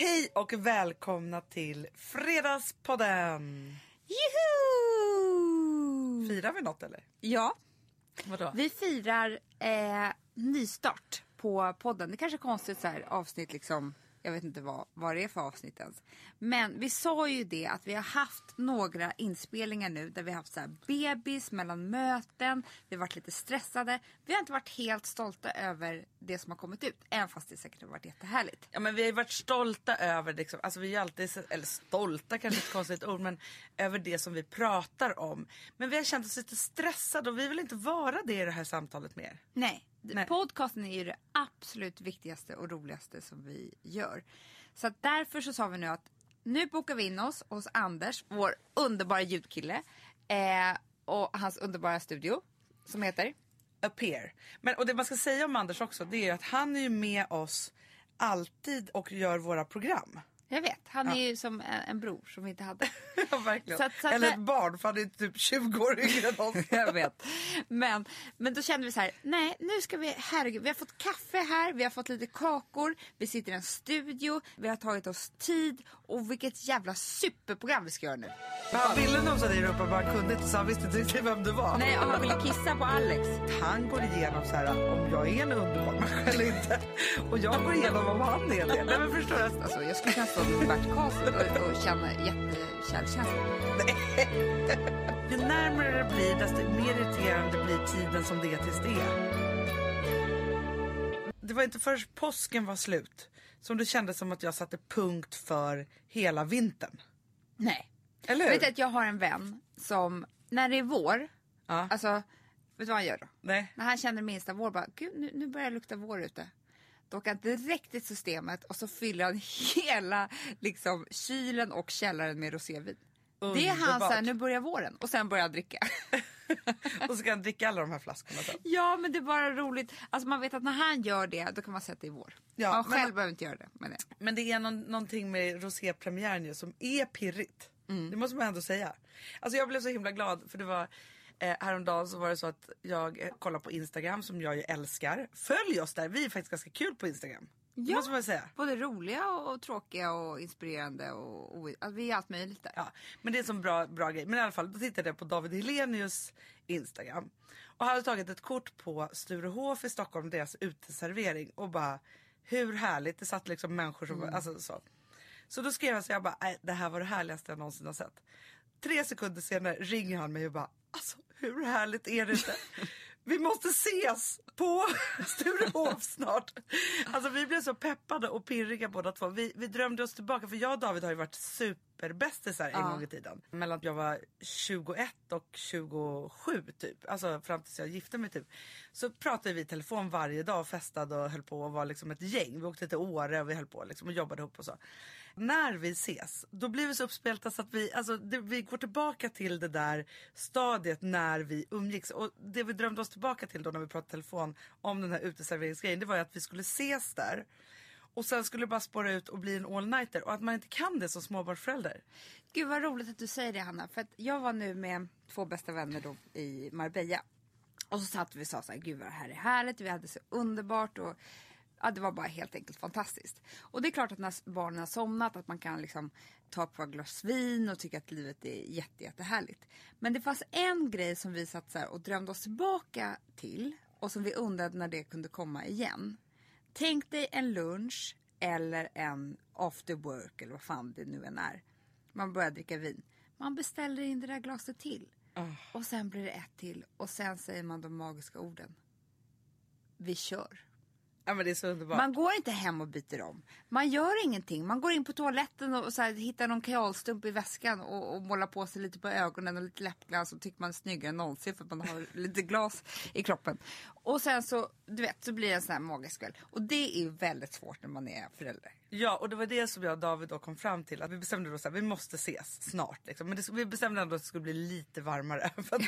Hej och välkomna till Fredagspodden! Juhu! Firar vi något eller? Ja, Vadå? vi firar eh, nystart på podden. Det kanske är konstigt så här avsnitt liksom. Jag vet inte vad, vad det är för avsnitt ens. Men vi sa ju det att vi har haft några inspelningar nu där vi har haft så här bebis mellan möten. Vi har varit lite stressade. Vi har inte varit helt stolta över det som har kommit ut. Även fast det säkert har varit jättehärligt. Ja men vi har varit stolta över, liksom, alltså vi är alltid, eller stolta kanske är ett konstigt ord, men över det som vi pratar om. Men vi har känt oss lite stressade och vi vill inte vara det i det här samtalet mer. Nej, Nej. podcasten är ju det absolut viktigaste och roligaste som vi gör. Så därför så sa vi nu att nu bokar vi in oss hos Anders, vår underbara ljudkille eh, och hans underbara studio som heter Appear. Men, och det man ska säga om Anders också, det är att han är ju med oss alltid och gör våra program. Jag vet, han är ju som en, en bror som vi inte hade. Ja, verkligen. Så att- så att Eller ett barn för han är typ 20 år yngre än oss. jag vet. Men, men då kände vi så här, nej nu ska vi, herregud, vi har fått kaffe här, vi har fått lite kakor, vi sitter i en studio, vi har tagit oss tid och vilket jävla superprogram vi ska göra nu. Men han ville nosa dig i rumpan men han kunde inte så han visste inte riktigt vem du var. Nej, och han ville kissa på Alex. Han går igenom så här om jag är en underbar människa eller inte. Och jag går igenom om han är det. Nej men förstår du? Alltså, jag skulle kunna stå med Bert Karlsson och, och känna jättekärlekskänsla. Ju närmare det blir desto mer irriterande blir tiden som det är tills det är. Det var inte förrän påsken var slut som det kändes som att jag satte punkt för hela vintern. Nej. Eller hur? Vet du att jag har en vän som, när det är vår, Ja. alltså, vet du vad han gör då? Nej. När han känner minsta vår, bara, gud nu, nu börjar det lukta vår ute. Då åker han direkt till systemet och så fyller han hela liksom, kylen och källaren med rosévin. Det är han Underbart. såhär, nu börjar våren och sen börjar han dricka. Och så kan han dricka alla de här flaskorna sen. ja men det är bara roligt. Alltså man vet att när han gör det då kan man säga att det är vår. Ja, man men- själv behöver inte göra det. Men det. Men det är någon, någonting med rosépremiären ju som är pirrigt. Mm. Det måste man ändå säga. Alltså jag blev så himla glad för det var eh, häromdagen så var det så att jag eh, kollade på Instagram som jag ju älskar. Följ oss där, vi är faktiskt ganska kul på Instagram. Det måste man säga. Både roliga och, tråkiga och inspirerande och, och alltså, vi är allt möjligt där. Ja, men det är en bra, bra grej. Men i alla fall, då tittade jag på David Helenius Instagram. Och han hade tagit ett kort på Sturehof i Stockholm, deras uteservering. Och bara, hur härligt. Det satt liksom människor som, alltså så. Så då skrev jag så jag bara, "Nej, det här var det härligaste jag någonsin har sett. Tre sekunder senare ringer han mig och bara, alltså hur härligt är det inte? Vi måste ses på Sturehof snart. Alltså vi blev så peppade och pirriga båda två. Vi, vi drömde oss tillbaka för jag och David har ju varit superbästisar en gång i tiden. Mellan att jag var 21 och 27 typ. Alltså fram tills jag gifte mig typ. Så pratade vi i telefon varje dag och festade och höll på och var liksom ett gäng. Vi åkte till Åre och vi höll på liksom och jobbade ihop och så. När vi ses, då blir vi så uppspelta så att vi, alltså, det, vi går tillbaka till det där stadiet när vi umgicks. Och det vi drömde oss tillbaka till då när vi pratade i telefon om den här uteserveringsgrejen, det var ju att vi skulle ses där. Och sen skulle det bara spåra ut och bli en all-nighter och att man inte kan det som småbarnsförälder. Gud vad roligt att du säger det Hanna. För att jag var nu med två bästa vänner då i Marbella. Och så satt vi och sa så här, gud vad det här är härligt. Vi hade så underbart och ja, det var bara helt enkelt fantastiskt. Och det är klart att när barnen har somnat att man kan liksom ta ett par glas vin och tycka att livet är jätte, jättehärligt. Men det fanns en grej som vi satt så här och drömde oss tillbaka till och som vi undrade när det kunde komma igen. Tänk dig en lunch eller en after work eller vad fan det nu än är. Man börjar dricka vin. Man beställer in det där glaset till. Och sen blir det ett till. Och sen säger man de magiska orden. Vi kör. Ja men det är så underbart. Man går inte hem och byter om. Man gör ingenting. Man går in på toaletten och så här, hittar någon kajalstump i väskan och, och målar på sig lite på ögonen och lite läppglans och tycker man är snyggare än någonsin för att man har lite glas i kroppen. Och sen så, du vet, så blir det en sån här magisk kväll. Och det är väldigt svårt när man är förälder. Ja och det var det som jag och David då kom fram till. Att vi bestämde då så här, vi måste ses snart. Liksom. Men det, vi bestämde ändå att det skulle bli lite varmare. För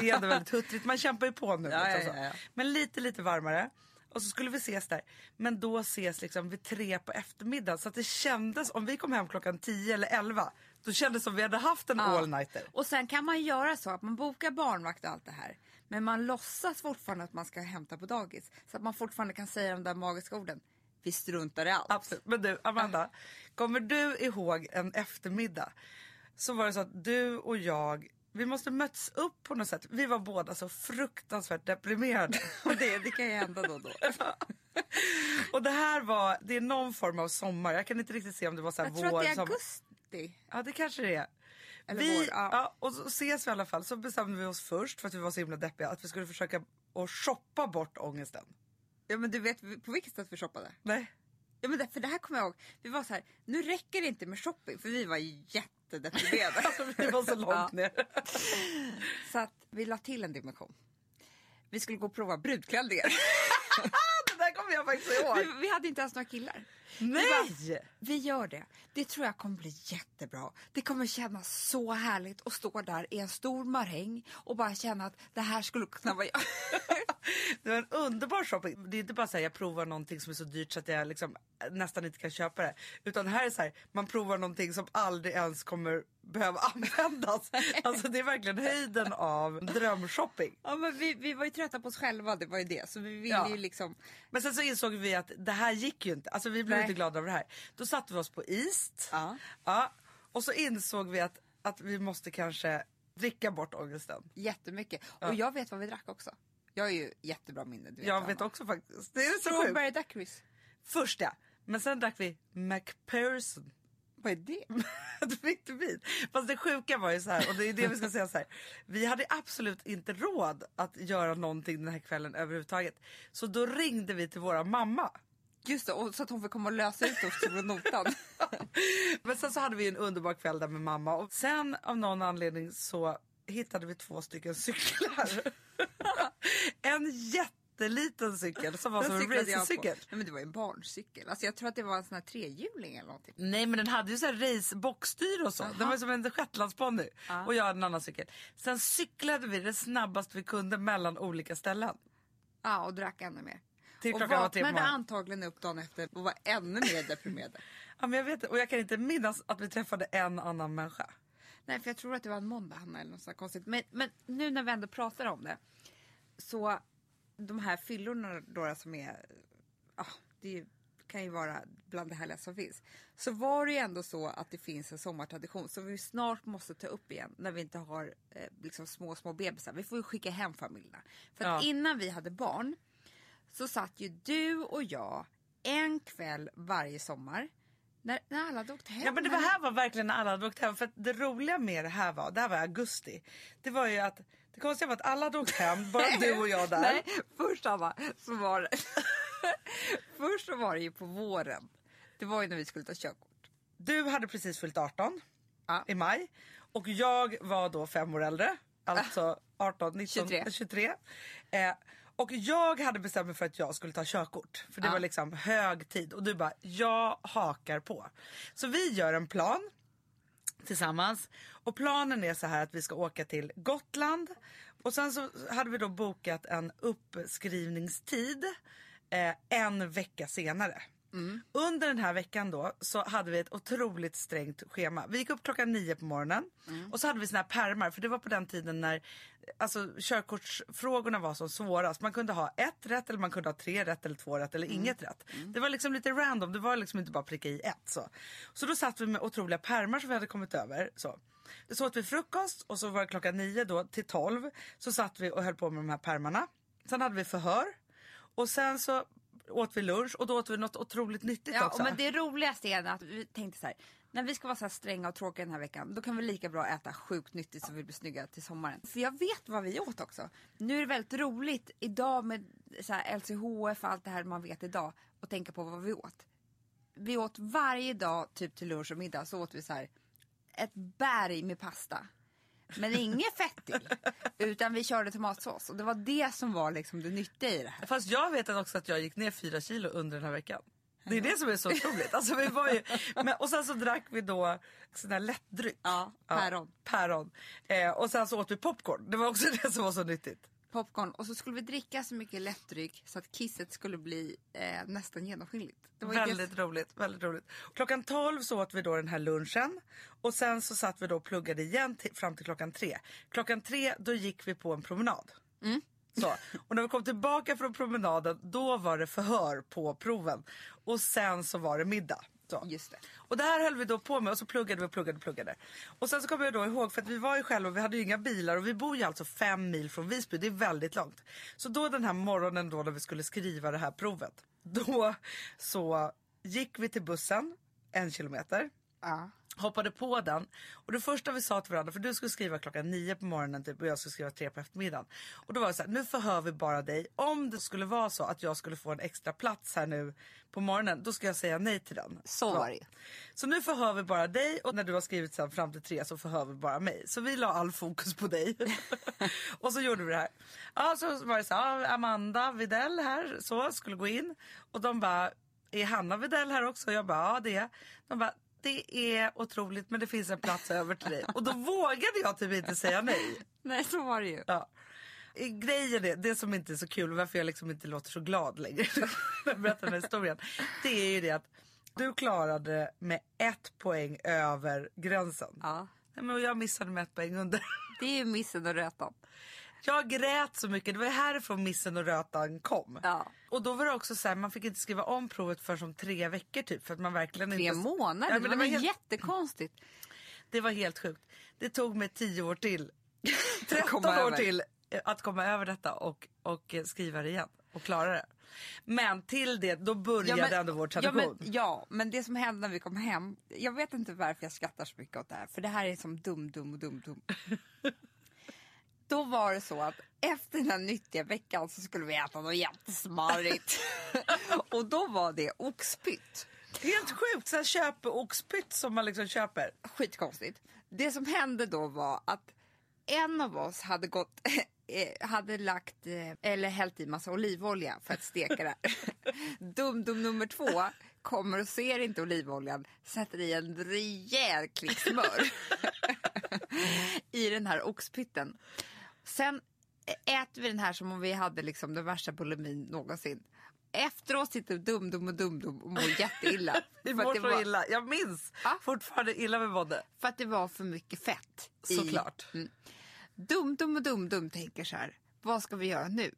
det är ändå väldigt huttrigt. Man kämpar ju på nu. Ja, liksom ja, ja. Men lite lite varmare. Och så skulle vi ses där. Men då ses liksom vid tre på eftermiddagen. Så att det kändes, om vi kom hem klockan 10 eller 11. Då kändes det som vi hade haft en Ja. all-nighter. Och sen kan man göra så att man bokar barnvakt och allt det här. Men man låtsas fortfarande att man ska hämta på dagis. Så att man fortfarande kan säga de där magiska orden. Vi struntar i allt. Absolut. Men du Amanda, Kommer du ihåg en eftermiddag? Så var det så att du och jag, vi måste möts upp på något sätt. Vi var båda så fruktansvärt deprimerade. Och det, det kan ju hända då och då. och det här var, det är någon form av sommar. Jag kan inte riktigt se om det var så här Jag tror vår. att det är sommar. augusti. Ja det kanske det är. Eller vi, vår, ja. ja. och så ses vi i alla fall. Så bestämde vi oss först för att vi var så himla deppiga att vi skulle försöka att shoppa bort ångesten. Ja men du vet på vilket sätt vi shoppade? Nej. Ja men det, för det här kommer jag ihåg. Vi var så här, nu räcker det inte med shopping för vi var jättedeprimerade. Vi var så långt Ja. ner. Så att vi la till en dimension. Vi skulle gå och prova brudklänningar. det där kommer jag faktiskt ihåg. vi, vi hade inte ens några killar. Nej! Vi gör det. Det tror jag kommer bli jättebra. Det kommer kännas så härligt att stå där i en stor maräng och bara känna att det här skulle kunna vara jag. Det var en underbar shopping. Det är inte bara så här, jag provar någonting som är så dyrt så att jag liksom nästan inte kan köpa det. Utan här är så här, man provar någonting som aldrig ens kommer behöva användas. Alltså det är verkligen höjden av drömshopping. Ja, men vi, vi var ju trötta på oss själva, det var ju det. Så vi ville Ja. ju liksom... Men sen så insåg vi att det här gick ju inte. Alltså vi blev Nej. inte glada av det här. Då satte vi oss på East. Ja. Ja. Och så insåg vi att, att vi måste kanske dricka bort ångesten. Jättemycket. Ja. Och jag vet vad vi drack också. Jag har ju jättebra minne. Du vet, Jag vet också faktiskt. Det är så. Strawberry daiquiris. Först ja. Men sen drack vi McPherson. Vad är det? det fick inte bli. Fast det sjuka var ju så här, och det är det vi ska säga så här. Vi hade absolut inte råd att göra någonting den här kvällen överhuvudtaget. Så då ringde vi till våra mamma. Just det, och så att hon får komma och lösa ut oss till notan. Men sen så hade vi en underbar kväll där med mamma och sen av någon anledning så hittade vi två stycken cyklar. en jätteliten cykel som var som en racercykel. Nej, men det var ju en barncykel. Alltså, jag tror att det var en sån här trehjuling eller någonting. Nej men den hade ju så här race boxstyr och så. Den var som en shetlandsponny. Och jag hade en annan cykel. Sen cyklade vi det snabbast vi kunde mellan olika ställen. Ja, och drack ännu mer. Till och klockan var tre på morgonen. antagligen upp dagen efter och var ännu mer deprimerade. Ja, men jag vet och jag kan inte minnas att vi träffade en annan människa. Nej, för jag tror att det var en måndag Hanna, eller något sånt konstigt. Men, men nu när vi ändå pratar om det. Så de här fyllorna då som är, ja, det är ju- kan ju vara bland det härligaste som finns. Så var det ju ändå så att det finns en sommartradition som vi snart måste ta upp igen när vi inte har eh, liksom små, små bebisar. Vi får ju skicka hem familjerna. För att Ja. innan vi hade barn så satt ju du och jag en kväll varje sommar när, när alla hade åkt hem. Ja men det var här var verkligen när alla hade åkt hem. För det roliga med det här var, det här var i augusti. Det var ju att, det konstiga var att alla hade åkt hem, bara du och jag där. Nej, först Anna, så var det... först så var det ju på våren. Det var ju när vi skulle ta körkort. Du hade precis fyllt 18 Ja. i maj. Och jag var då fem år äldre. Alltså 18, 19, 23. 23. Eh, och jag hade bestämt mig för att jag skulle ta körkort. För det Ja. var liksom hög tid. Och du bara, jag hakar på. Så vi gör en plan tillsammans. Och planen är så här att vi ska åka till Gotland. Och sen så hade vi då bokat en uppskrivningstid eh, en vecka senare. Under den här veckan då så hade vi ett otroligt strängt schema. Vi gick upp klockan nio på morgonen och så hade vi såna här pärmar för det var på den tiden när alltså, körkortsfrågorna var som svårast. Man kunde ha ett rätt eller man kunde ha tre rätt eller två rätt eller inget rätt. Det var liksom lite random, det var liksom inte bara pricka i ett. Så, så då satt vi med otroliga pärmar som vi hade kommit över. Så. Så åt vi frukost och så var det klockan nio då till tolv så satt vi och höll på med de här pärmarna. Sen hade vi förhör och sen så åt vi lunch och då åt vi något otroligt nyttigt Ja, också. men det roligaste är att vi tänkte så här. När vi ska vara så här stränga och tråkiga den här veckan. Då kan vi lika bra äta sjukt nyttigt så vi blir snygga till sommaren. För jag vet vad vi åt också. Nu är det väldigt roligt idag med så här LCHF och allt det här man vet idag. Och tänka på vad vi åt. Vi åt varje dag typ till lunch och middag så åt vi så här. Ett berg med pasta. Men inget fett till. Utan vi körde tomatsås. Och det var det som var liksom det nyttiga i det här. Fast jag vet också att jag gick ner fyra kilo under den här veckan. Det är det som är så otroligt. Alltså, vi var ju, men, och sen så drack vi då sån här lättdryck. Ja, päron. päron. Eh, och sen så åt vi popcorn. Det var också det som var så nyttigt. Popcorn och så skulle vi dricka så mycket lättdryck så att kisset skulle bli eh, nästan genomskinligt. Det var Väldigt det- roligt. väldigt roligt. Klockan 12 så åt vi då den här lunchen. Och sen så satt vi då och pluggade igen till, fram till klockan tre. Klockan tre då gick vi på en promenad. Mm. Så. Och när vi kom tillbaka från promenaden då var det förhör på proven. Och sen så var det middag då. Just det. Och det här höll vi då på med och så pluggade vi och pluggade och pluggade. Och sen så kommer jag då ihåg, för att vi var ju själva och vi hade ju inga bilar och vi bor ju alltså fem mil från Visby, det är väldigt långt. Så då den här morgonen då när vi skulle skriva det här provet, då så gick vi till bussen en kilometer Ja. hoppade på den och det första vi sa till varandra, för du skulle skriva klockan nio på morgonen typ, och jag skulle skriva tre på eftermiddagen. Och då var det så här, nu förhör vi bara dig. Om det skulle vara så att jag skulle få en extra plats här nu på morgonen, då ska jag säga nej till den. Så var det. Så nu förhör vi bara dig och när du har skrivit sen fram till tre så förhör vi bara mig. Så vi la all fokus på dig. och så gjorde vi det här. Ja, så var det så här, Amanda Videll här så skulle gå in och de bara, är Hanna Videll här också? Och jag bara, ja det är. De bara, det är otroligt men det finns en plats över till dig. Och då vågade jag typ inte säga nej. Nej, så var det ju. Ja. Grejen är, det som inte är så kul varför jag liksom inte låter så glad längre när jag berättar den här historien. Det är ju det att du klarade med ett poäng över gränsen. Ja. Nej, men jag missade med ett poäng under. Det är ju missen och rötan. Jag grät så mycket, det var härifrån missen och rötan kom. Ja. Och då var det också så här, man fick inte skriva om provet för som tre veckor typ. För att man verkligen Tre inte... månader, Ja, men det, det var var helt- jättekonstigt. Det var helt sjukt. Det tog mig tio år till. 13 komma år över. till att komma över detta och, och skriva det igen och klara det. Men till det, då började ändå vår ja, tradition. men, ja, men det som hände när vi kom hem. Jag vet inte varför jag skrattar så mycket åt det här. För det här är som dum, dum och dum, dum. Då var det så att efter den här nyttiga veckan så skulle vi äta något jättesmarrigt. och då var det oxpytt. Helt sjukt, så här köpeoxpytt som man liksom köper. Skitkonstigt. Det som hände då var att en av oss hade gått eh, hade lagt eh, eller hällt i massa olivolja för att steka det här. Dum dum nummer två kommer och ser inte olivoljan, sätter i en rejäl klick smör i den här oxpytten. Sen äter vi den här som om vi hade liksom den värsta bulimin någonsin. Efteråt sitter dum dum och dum dum och mår jätteilla. Vi mår så var- illa. Jag minns Ja. fortfarande illa vi mådde. För att det var för mycket fett. i- Såklart. Mm. Dum, dum och dum, dum tänker så här. Vad ska vi göra nu?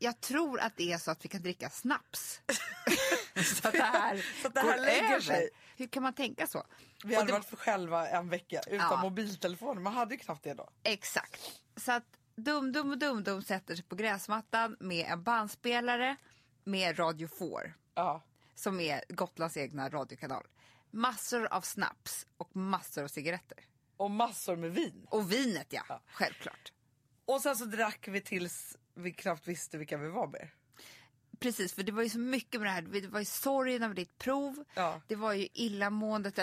Jag tror att det är så att vi kan dricka snaps. så att det här, Så att det här går lägger över. sig. Hur kan man tänka så? Vi hade det- varit för själva en vecka utan Ja. mobiltelefoner. Man hade ju knappt det då. Exakt. Så att Dum Dum och Dum Dum sätter sig på gräsmattan med en bandspelare med Radio 4 Ja. som är Gotlands egna radiokanal. Massor av snaps och massor av cigaretter. Och massor med vin. Och vinet ja, självklart. Och sen så drack vi tills vi knappt visste vilka vi var med. Precis, för det var ju så mycket med det här. Det var ju sorgen över ditt prov. Ja. Det var ju illamåendet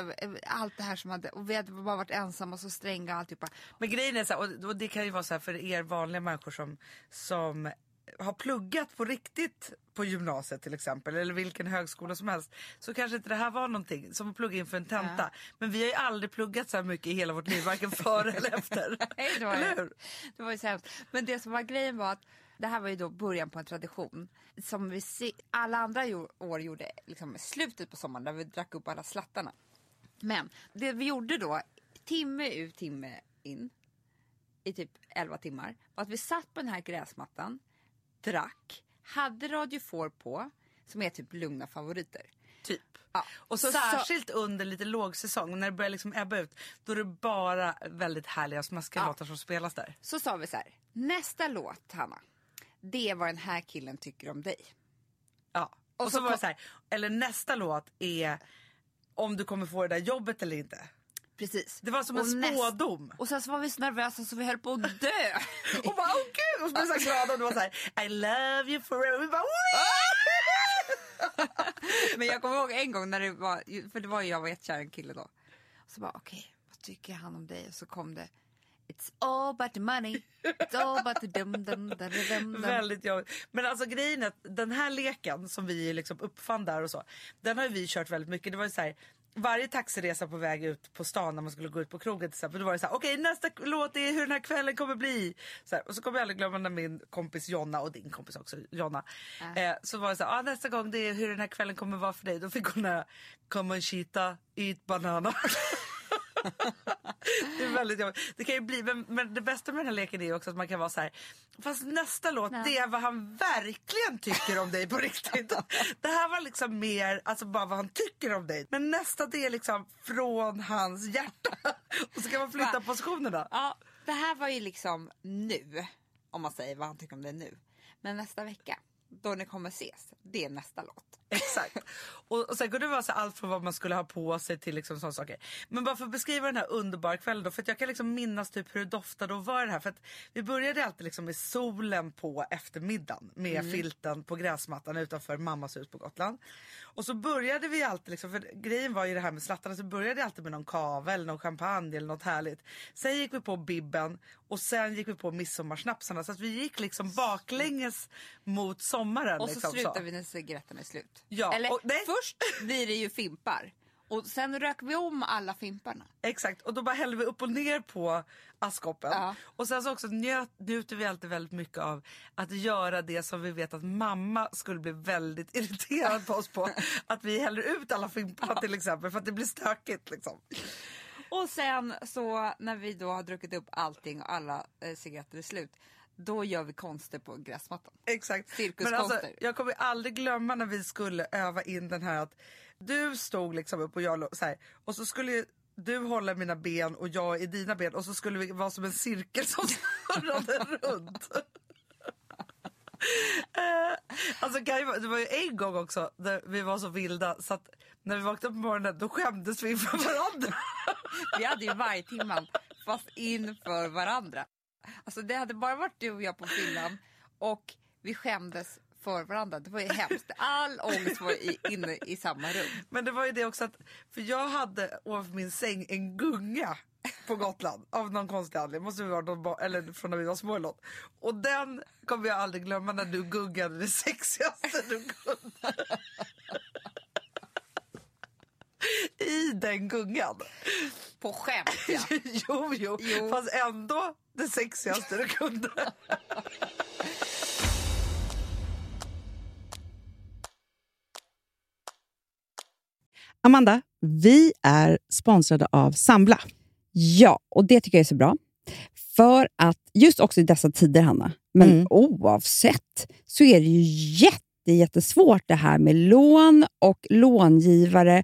allt det här som hade... Och vi hade bara varit ensamma och så stränga och alltihopa. Men grejen är så här, och det kan ju vara så här för er vanliga människor som, som har pluggat på riktigt på gymnasiet till exempel eller vilken högskola som helst så kanske inte det här var någonting som att plugga inför en tenta. Men vi har ju aldrig pluggat så här mycket i hela vårt liv, varken före eller efter. Nej, det var, Eller hur? det var ju så hemskt. Men det som var grejen var att det här var ju då början på en tradition som vi se, alla andra år gjorde liksom slutet på sommaren när vi drack upp alla slattarna. Men det vi gjorde då, timme ut timme in i typ 11 timmar var att vi satt på den här gräsmattan, drack, hade Radio 4 på som är typ lugna favoriter. Typ. Ja. Och Så- särskilt under lite lågsäsong när det börjar liksom ebba ut då är det bara väldigt härliga smaskiga Ja. låtar som spelas där. Så sa vi så här, nästa låt Hanna, det är vad den här killen tycker om dig. Ja. Och, Och så, så var det så här, eller nästa låt är om du kommer få det där jobbet eller inte. Precis. Det var som Och en näst- spådom. Och sen så var vi så nervösa så vi höll på att dö. Och bara åh gud! Och så blev jag så glad och det var så här I love you forever. Vi bara! Men jag kommer ihåg en gång när det var, för det var ju jag var jättekär i en kille då. Så bara okej, vad tycker han om dig? Och så kom det It's all about the money. It's all about the dum dum dum dum dum. Väldigt jobbigt. Men alltså grejen är att den här leken som vi liksom uppfann där och så. Den har vi kört väldigt mycket. Det var ju så här, varje taxiresa på väg ut på stan när man skulle gå ut på krogen till exempel. Då var det så här, okej nästa låt är hur den här kvällen kommer bli. Så här, och så kommer jag aldrig glömma när min kompis Jonna och din kompis också Jonna. Eh, så var det så här, ah, nästa gång det är hur den här kvällen kommer vara för dig. Då fick hon den här, come on cheetah, eat banana. det är väldigt jobbigt. Det kan ju bli, men, men det bästa med den här leken är också att man kan vara så här. Fast nästa låt Nej. det är vad han verkligen tycker om dig på riktigt. Det här var liksom mer alltså bara vad han tycker om dig. Men nästa det är liksom från hans hjärta. Och så kan man flytta Va? positionerna. Ja, det här var ju liksom nu. Om man säger vad han tycker om det nu. Men nästa vecka, då ni kommer ses, det är nästa låt. Exakt. Och, och sen kunde det vara så allt från vad man skulle ha på sig till liksom sådana saker. Men bara för att beskriva den här underbara kvällen då. För att jag kan liksom minnas typ hur det doftade och var det här. För vi började alltid liksom med solen på eftermiddagen. Med filten på gräsmattan utanför mammas hus på Gotland. Och så började vi alltid liksom, för grejen var ju det här med slattarna. Så började jag alltid med någon kava eller någon champagne eller något härligt. Sen gick vi på bibben och sen gick vi på midsommarsnapsarna. Så att vi gick liksom baklänges mot sommaren. Och så liksom, slutar vi när cigaretterna är slut. Ja, Eller och- först blir det ju fimpar. Och sen rök vi om alla fimparna. Exakt, och då bara hällde vi upp och ner på askkoppen. Ja. Och sen så också njöt, njuter vi alltid väldigt mycket av att göra det som vi vet att mamma skulle bli väldigt irriterad på oss på. att vi häller ut alla fimparna till exempel för att det blir stökigt liksom. Och sen så när vi då har druckit upp allting och alla eh, cigaretter är slut. Då gör vi konster på gräsmattan. Exakt. Cirkuskonster. Men alltså, jag kommer aldrig glömma när vi skulle öva in den här att du stod liksom upp och jag låg så här, och så skulle du hålla i mina ben och jag i dina ben och så skulle vi vara som en cirkel som snurrade runt. Eh, alltså, det var ju en gång också där vi var så vilda så att när vi vaknade på morgonen då skämdes vi inför varandra. Vi hade ju vargtimman fast inför varandra. Alltså det hade bara varit du och jag på fyllan och vi skämdes för varandra. Det var ju hemskt. All ångest var i, inne i samma rum. Men det var ju det också att, för jag hade ovanför min säng en gunga på Gotland av någon konstig anledning. Måste vi vara någon, eller från när vi var små eller något. Och den kommer jag aldrig glömma när du guggade det sexigaste du kunde. I den gungan. På skämt ja. jo, jo, Jo. fast ändå det sexigaste du kunde. Amanda, vi är sponsrade av Sambla. Ja, och det tycker jag är så bra. För att just också i dessa tider, Hanna, men Mm. oavsett, så är det ju jätte, jättesvårt det här med lån och långivare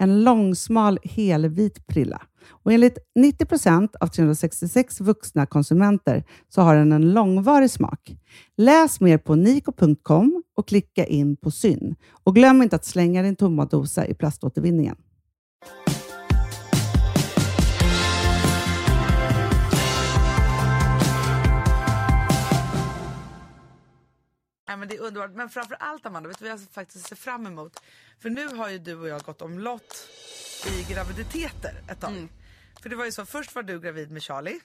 En långsmal helvit prilla. Och enligt 90 procent av 366 vuxna konsumenter så har den en långvarig smak. Läs mer på niko.com och klicka in på Syn. Och glöm inte att slänga din tomma dosa i plaståtervinningen. Nej, men det är underbart. Men framför allt Amanda, vet du vad jag faktiskt ser fram emot? För nu har ju du och jag gått omlott i graviditeter ett tag. För det var ju så, först var du gravid med Charlie.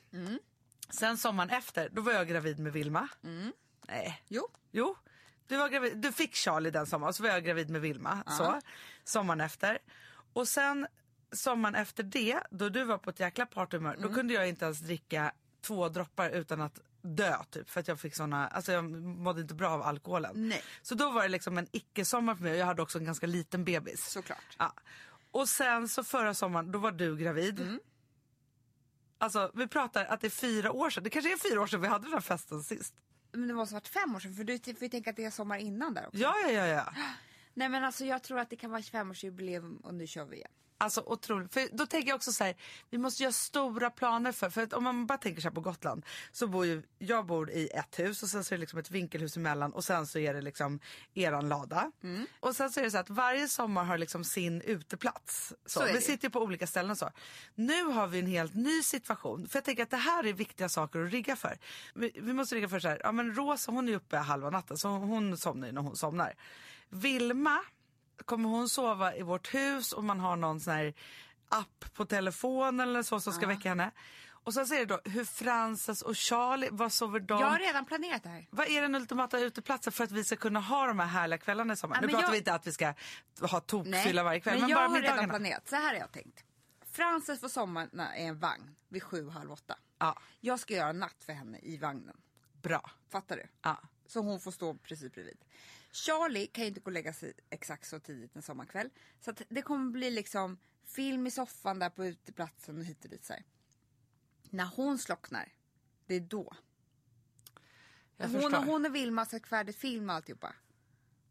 Sen sommaren efter, då var jag gravid med Vilma. Nej. Jo. Jo. Du, var gravid, du fick Charlie den sommaren och så var jag gravid med Vilma. Så, sommaren efter. Och sen sommaren efter det, då du var på ett jäkla partyhumör, då kunde jag inte ens dricka två droppar utan att dö typ för att jag fick såna, alltså jag mådde inte bra av alkoholen. Nej. Så då var det liksom en icke-sommar för mig och jag hade också en ganska liten bebis. Såklart. Ja. Och sen så förra sommaren, då var du gravid. Mm. Alltså vi pratar att det är fyra år sedan, det kanske är fyra år sedan vi hade den här festen sist. Men det måste ha varit fem år sedan för du får ju tänka att det är sommar innan där också. Ja, ja, ja, ja. Nej men alltså jag tror att det kan vara 25-årsjubileum och nu kör vi igen. Alltså otroligt. För då tänker jag också så här, vi måste göra stora planer för, för att om man bara tänker här på Gotland så bor ju, jag bor i ett hus och sen så är det liksom ett vinkelhus emellan och sen så är det liksom eran lada. Och sen så är det så att varje sommar har liksom sin uteplats. Så, Så vi sitter på olika ställen och så. Nu har vi en helt ny situation för jag tänker att det här är viktiga saker att rigga för. Vi, vi måste rigga för så här, ja men Rosa hon är uppe halva natten så hon somnar ju när hon somnar. Vilma kommer hon sova i vårt hus och man har någon sån här app på telefonen eller så som ska väcka henne. Och sen så är det då hur Frances och Charlie, vad sover de? Jag har redan planerat det här. Vad är den ultimata uteplatsen för att vi ska kunna ha de här härliga kvällarna i sommar? Ja, nu pratar jag- vi inte att vi ska ha tokfylla varje kväll. men, Men, jag bara har redan middagarna. planerat. Så här har jag tänkt. Frances får sommarna i en vagn vid sju, halv åtta. Ja, Jag ska göra natt för henne i vagnen. bra. Fattar du? Ja. Så hon får stå precis bredvid. Charlie kan ju inte gå och lägga sig exakt så tidigt en sommarkväll. Så det kommer bli liksom film i soffan där på uteplatsen och hit och dit. Så här. När hon slocknar, det är då. Jag hon, förstår. hon och Vilma har sett färdigt film och alltihopa.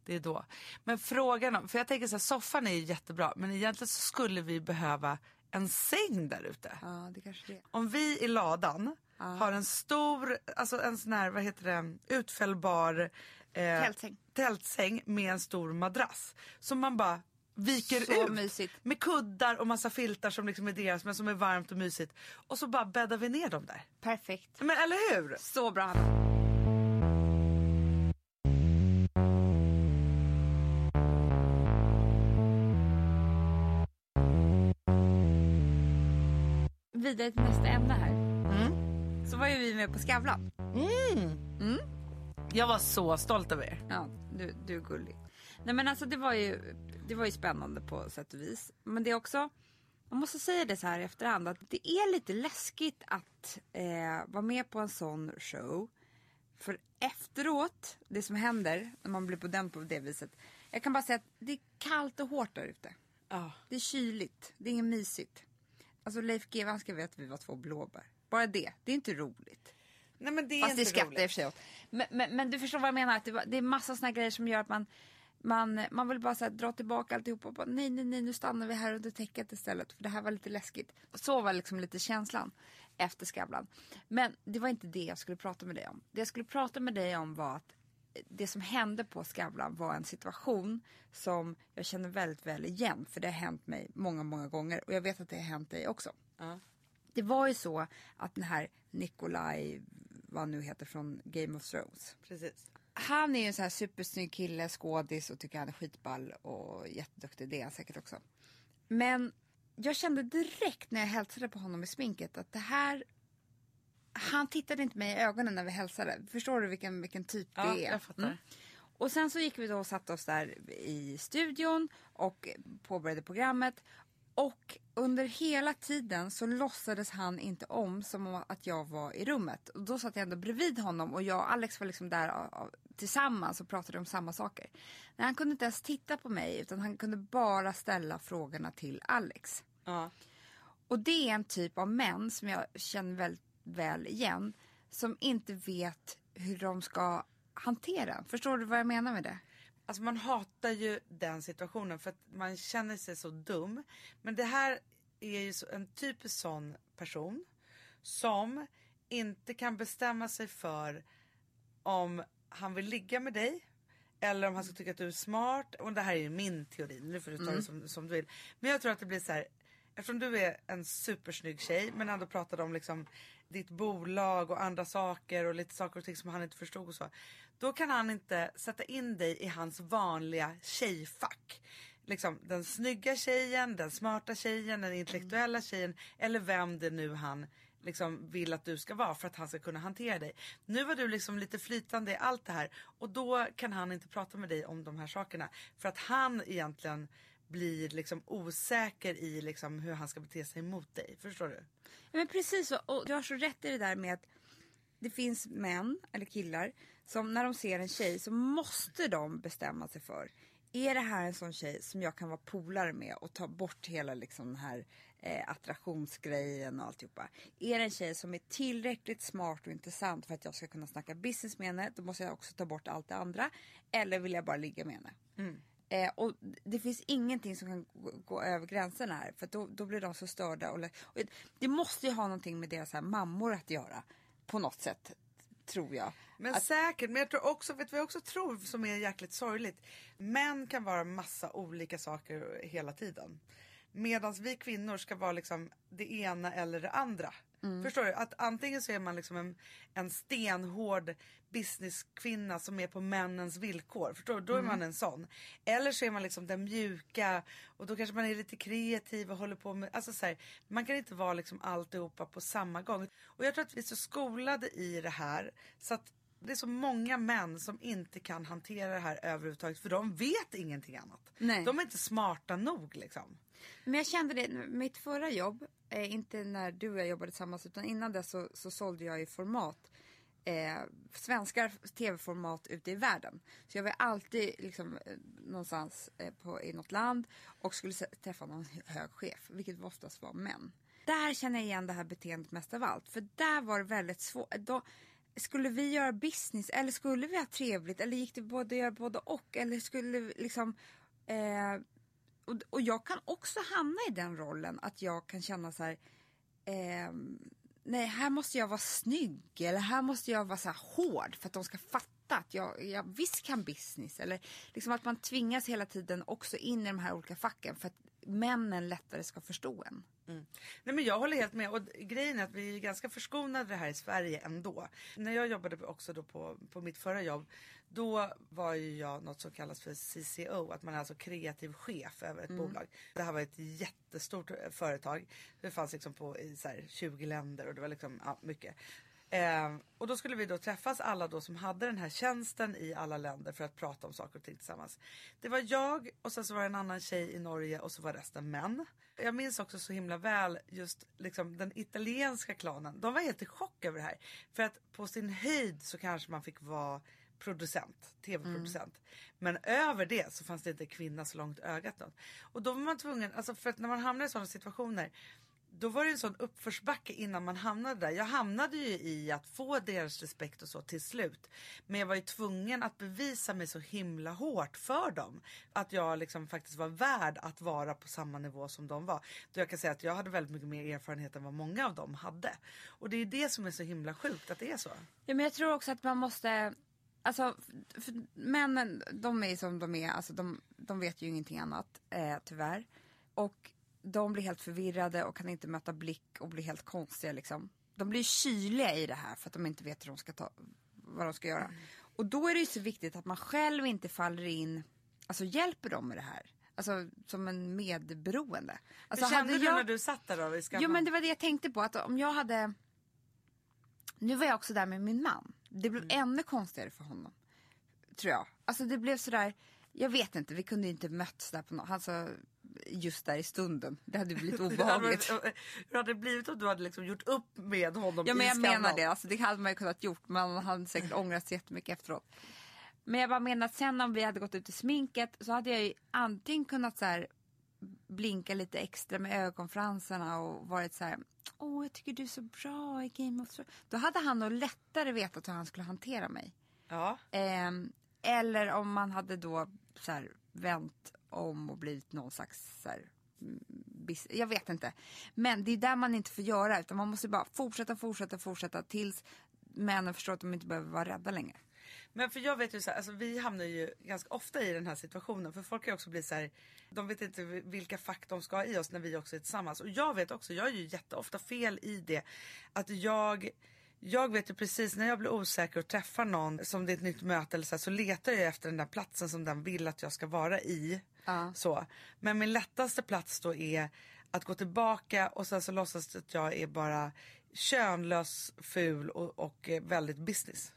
Det är då. Men frågan om, för jag tänker så här, soffan är ju jättebra men egentligen så skulle vi behöva en säng där ute. Ja, det kanske det är. Om vi i ladan har en stor, alltså en sån här, vad heter det, utfällbar eh, Tältsäng. tältsäng med en stor madrass. Som man bara viker Så ut. mysigt. Med kuddar och massa filtar som liksom är deras men som är varmt och mysigt. Och så bara bäddar vi ner dem där. Perfekt. Men eller hur? Så bra. Vidare till nästa ämne här. Så var ju vi med på Skavlan. Jag var så stolt över er. Ja, du, du är gullig. Nej men alltså det var ju, det var ju spännande på sätt och vis. Men det är också, man måste säga det så här i efterhand att det är lite läskigt att eh, vara med på en sån show. För efteråt, det som händer när man blir bedömd på det viset. Jag kan bara säga att det är kallt och hårt där ute. Ja. Det är kyligt, det är inget mysigt. Alltså Leif GW han skrev att vi var två blåbär. Bara det, det är inte roligt. Nej men det är Fast det skrattar jag i och för sig åt. Men, men, men du förstår vad jag menar. Att det, det är massa såna grejer som gör att man, man, man vill bara så här, dra tillbaka alltihop och bara nej, nej, nej, nu stannar vi här under täcket istället. För det här var lite läskigt. Så var liksom lite känslan efter Skavlan. Men det var inte det jag skulle prata med dig om. Det jag skulle prata med dig om var att det som hände på Skavlan var en situation som jag känner väldigt väl igen. För det har hänt mig många, många gånger. Och jag vet att det har hänt dig också. Ja. Det var ju så att den här Nikolaj, vad han nu heter från Game of Thrones. Precis. Han är ju en sån här supersnygg kille, skådis och tycker han är skitball och jätteduktig. Det är han säkert också. Men jag kände direkt när jag hälsade på honom i sminket att det här... Han tittade inte mig i ögonen när vi hälsade. Förstår du vilken, vilken typ Ja, det är? jag fattar. Mm. Och sen så gick vi då och satte oss där i studion och påbörjade programmet. Och under hela tiden så låtsades han inte om som om att jag var i rummet. Och då satt jag ändå bredvid honom och jag och Alex var liksom där tillsammans och pratade om samma saker. Men han kunde inte ens titta på mig utan han kunde bara ställa frågorna till Alex. Ja. Och det är en typ av män som jag känner väldigt väl igen. Som inte vet hur de ska hantera. Förstår du vad jag menar med det? Alltså man hatar ju den situationen för att man känner sig så dum. Men det här är ju en typisk sån person som inte kan bestämma sig för om han vill ligga med dig eller om han ska tycka att du är smart. Och det här är ju min teori, nu får du ta det som, som du vill. Men jag tror att det blir så här, eftersom du är en supersnygg tjej men ändå pratade om liksom ditt bolag och andra saker och lite saker och ting som han inte förstod och så. Då kan han inte sätta in dig i hans vanliga tjejfack. Liksom den snygga tjejen, den smarta tjejen, den intellektuella tjejen eller vem det nu han liksom vill att du ska vara för att han ska kunna hantera dig. Nu var du liksom lite flytande i allt det här och då kan han inte prata med dig om de här sakerna för att han egentligen blir liksom osäker i liksom hur han ska bete sig mot dig. Förstår du? Ja, men precis så. Och du har så rätt i det där med att det finns män eller killar som när de ser en tjej så måste de bestämma sig för är det här en sån tjej som jag kan vara polare med och ta bort hela liksom den här eh, attraktionsgrejen och alltihopa. Är det en tjej som är tillräckligt smart och intressant för att jag ska kunna snacka business med henne, då måste jag också ta bort allt det andra. Eller vill jag bara ligga med henne? Eh, och det finns ingenting som kan gå, gå över gränserna här för att då, då blir de så störda. Och, och det måste ju ha någonting med deras här mammor att göra på något sätt, tror jag. Men säkert, men jag tror också, vet du vad jag också tror som är jäkligt sorgligt? Män kan vara massa olika saker hela tiden. Medan vi kvinnor ska vara liksom det ena eller det andra. Förstår du? Att antingen så är man liksom en, en stenhård businesskvinna som är på männens villkor. Förstår du? Då är man en sån. Eller så är man liksom den mjuka och då kanske man är lite kreativ och håller på med, alltså så här, man kan inte vara liksom alltihopa på samma gång. Och jag tror att vi är så skolade i det här så att det är så många män som inte kan hantera det här överhuvudtaget för de vet ingenting annat. Nej. De är inte smarta nog liksom. Men jag kände det, mitt förra jobb, eh, inte när du och jag jobbade tillsammans utan innan det så, så sålde jag i format. Eh, svenska tv-format ute i världen. Så jag var alltid liksom, eh, någonstans eh, på, i något land och skulle träffa någon hög chef, vilket oftast var män. Där känner jag igen det här beteendet mest av allt. För där var det väldigt svårt. Då, skulle vi göra business eller skulle vi ha trevligt eller gick det både att göra både och eller skulle vi liksom eh, och, och jag kan också hamna i den rollen att jag kan känna så här. eh, nej, här måste jag vara snygg eller här måste jag vara så här hård för att de ska fatta att jag, jag visst kan business. Eller liksom att man tvingas hela tiden också in i de här olika facken för att männen lättare ska förstå en. Mm. Nej men jag håller helt med och grejen är att vi är ganska förskonade här i Sverige ändå. När jag jobbade också då på, på mitt förra jobb då var ju jag något som kallas för CCO, att man är alltså kreativ chef över ett bolag. Det här var ett jättestort eh, företag. Det fanns liksom på i så här 20 länder och det var liksom ja, mycket. Eh, och då skulle vi då träffas alla då som hade den här tjänsten i alla länder för att prata om saker och ting tillsammans. Det var jag och sen så var det en annan tjej i Norge och så var resten män. Jag minns också så himla väl just liksom den italienska klanen. De var helt i chock över det här. För att på sin höjd så kanske man fick vara producent, tv-producent. Men över det så fanns det inte kvinna så långt ögat något. Och då var man tvungen, alltså för att när man hamnar i sådana situationer då var det en sån uppförsbacke innan man hamnade där. Jag hamnade ju i att få deras respekt och så till slut. Men jag var ju tvungen att bevisa mig så himla hårt för dem. Att jag liksom faktiskt var värd att vara på samma nivå som de var. Då jag kan säga att jag hade väldigt mycket mer erfarenhet än vad många av dem hade. Och det är det som är så himla sjukt att det är så. Ja, men jag tror också att man måste... Alltså, för, männen, de är som de är. Alltså, de, de vet ju ingenting annat, eh, tyvärr. Och de blir helt förvirrade och kan inte möta blick och blir helt konstiga. Liksom. De blir kyliga i det här för att de inte vet hur de ska ta, vad de ska göra. Och då är det ju så viktigt att man själv inte faller in, alltså hjälper dem med det här. Alltså som en medberoende. Alltså, Hur kände hade du jag- när du satt där då? Jo men det var det jag tänkte på. Att om jag hade... Nu var jag också där med min man. Det blev ännu konstigare för honom. Tror jag. Alltså det blev sådär... Jag vet inte, vi kunde inte mötts där på något. Alltså just där i stunden. Det hade blivit obehagligt. Hur hade det blivit om du hade liksom gjort upp med honom Ja men jag menar det. Alltså, det hade man ju kunnat gjort. Man hade säkert ångrat sig jättemycket efteråt. Men jag bara menar att sen om vi hade gått ut i sminket så hade jag ju antingen kunnat så här blinka lite extra med ögonfransarna och varit så här. Åh, jag tycker du är så bra i Game of Thrones. Då hade han nog lättare vetat hur han skulle hantera mig. Ja. Ehm, eller om man hade då så här, vänt om och blivit någon slags så här, mm, jag vet inte. Men det är där man inte får göra utan man måste bara fortsätta, fortsätta, fortsätta tills männen förstår att de inte behöver vara rädda längre. Men för jag vet ju så här, alltså vi hamnar ju ganska ofta i den här situationen. För folk kan ju också bli så här, de vet inte vilka fack de ska ha i oss när vi också är tillsammans. Och jag vet också, jag är ju jätteofta fel i det. Att jag, jag vet ju precis när jag blir osäker och träffar någon som det är ett nytt möte eller så, här, så letar jag efter den där platsen som den vill att jag ska vara i. Ja. Så. Men min lättaste plats då är att gå tillbaka och sen så låtsas att jag är bara könlös, ful och, och eh, väldigt business.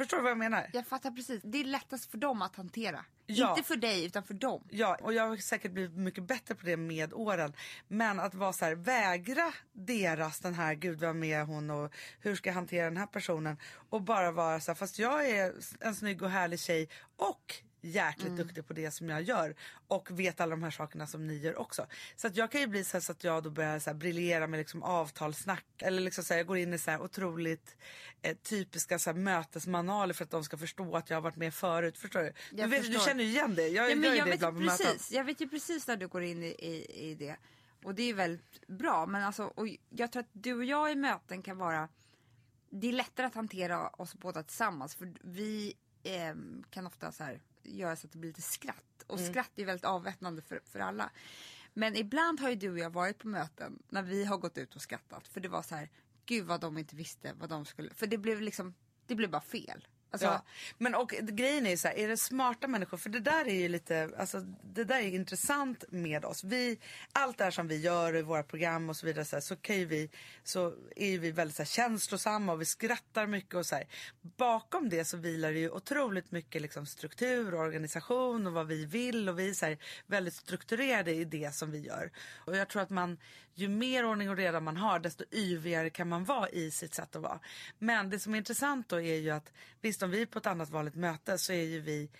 Förstår du vad jag menar? Jag fattar precis. Det är lättast för dem att hantera. Ja. Inte för dig, utan för dem. Ja, och jag har säkert blivit mycket bättre på det med åren. Men att vara så här, vägra deras den här, gud vad med hon och hur ska jag hantera den här personen? Och bara vara så här, fast jag är en snygg och härlig tjej och jäkligt duktig på det som jag gör och vet alla de här sakerna som ni gör också. Så att jag kan ju bli så, så att jag då börjar så briljera med liksom avtalssnack eller liksom så här, jag går in i så här otroligt eh, typiska så här, mötesmanualer för att de ska förstå att jag har varit med förut. Förstår du? Du, vet, du förstår. känner ju igen det. Jag, Ja, gör jag, det vet ibland på möten. precis, jag vet ju precis när du går in i, i, i det. Och det är väldigt bra. Men alltså, och jag tror att du och jag i möten kan vara... Det är lättare att hantera oss båda tillsammans. För vi ehm, kan ofta så här, göra så att det blir lite skratt. Och Mm. skratt är väldigt avväpnande för, för alla. Men ibland har ju du och jag varit på möten när vi har gått ut och skrattat. För det var så här, gud vad de inte visste vad de skulle... För det blev liksom, det blev bara fel. Alltså, Ja. Men och grejen är ju så här, är det smarta människor, för det där är ju lite, alltså det där är intressant med oss. Vi, allt det här som vi gör i våra program och så vidare så, här, så kan ju vi, så är ju vi väldigt så här, känslosamma och vi skrattar mycket och så här. Bakom det så vilar det ju otroligt mycket liksom struktur och organisation och vad vi vill och vi är så här, väldigt strukturerade i det som vi gör. Och jag tror att man, ju mer ordning och reda man har desto yvigare kan man vara i sitt sätt att vara. Men det som är intressant då är ju att visst om vi är på ett annat vanligt möte så är ju vi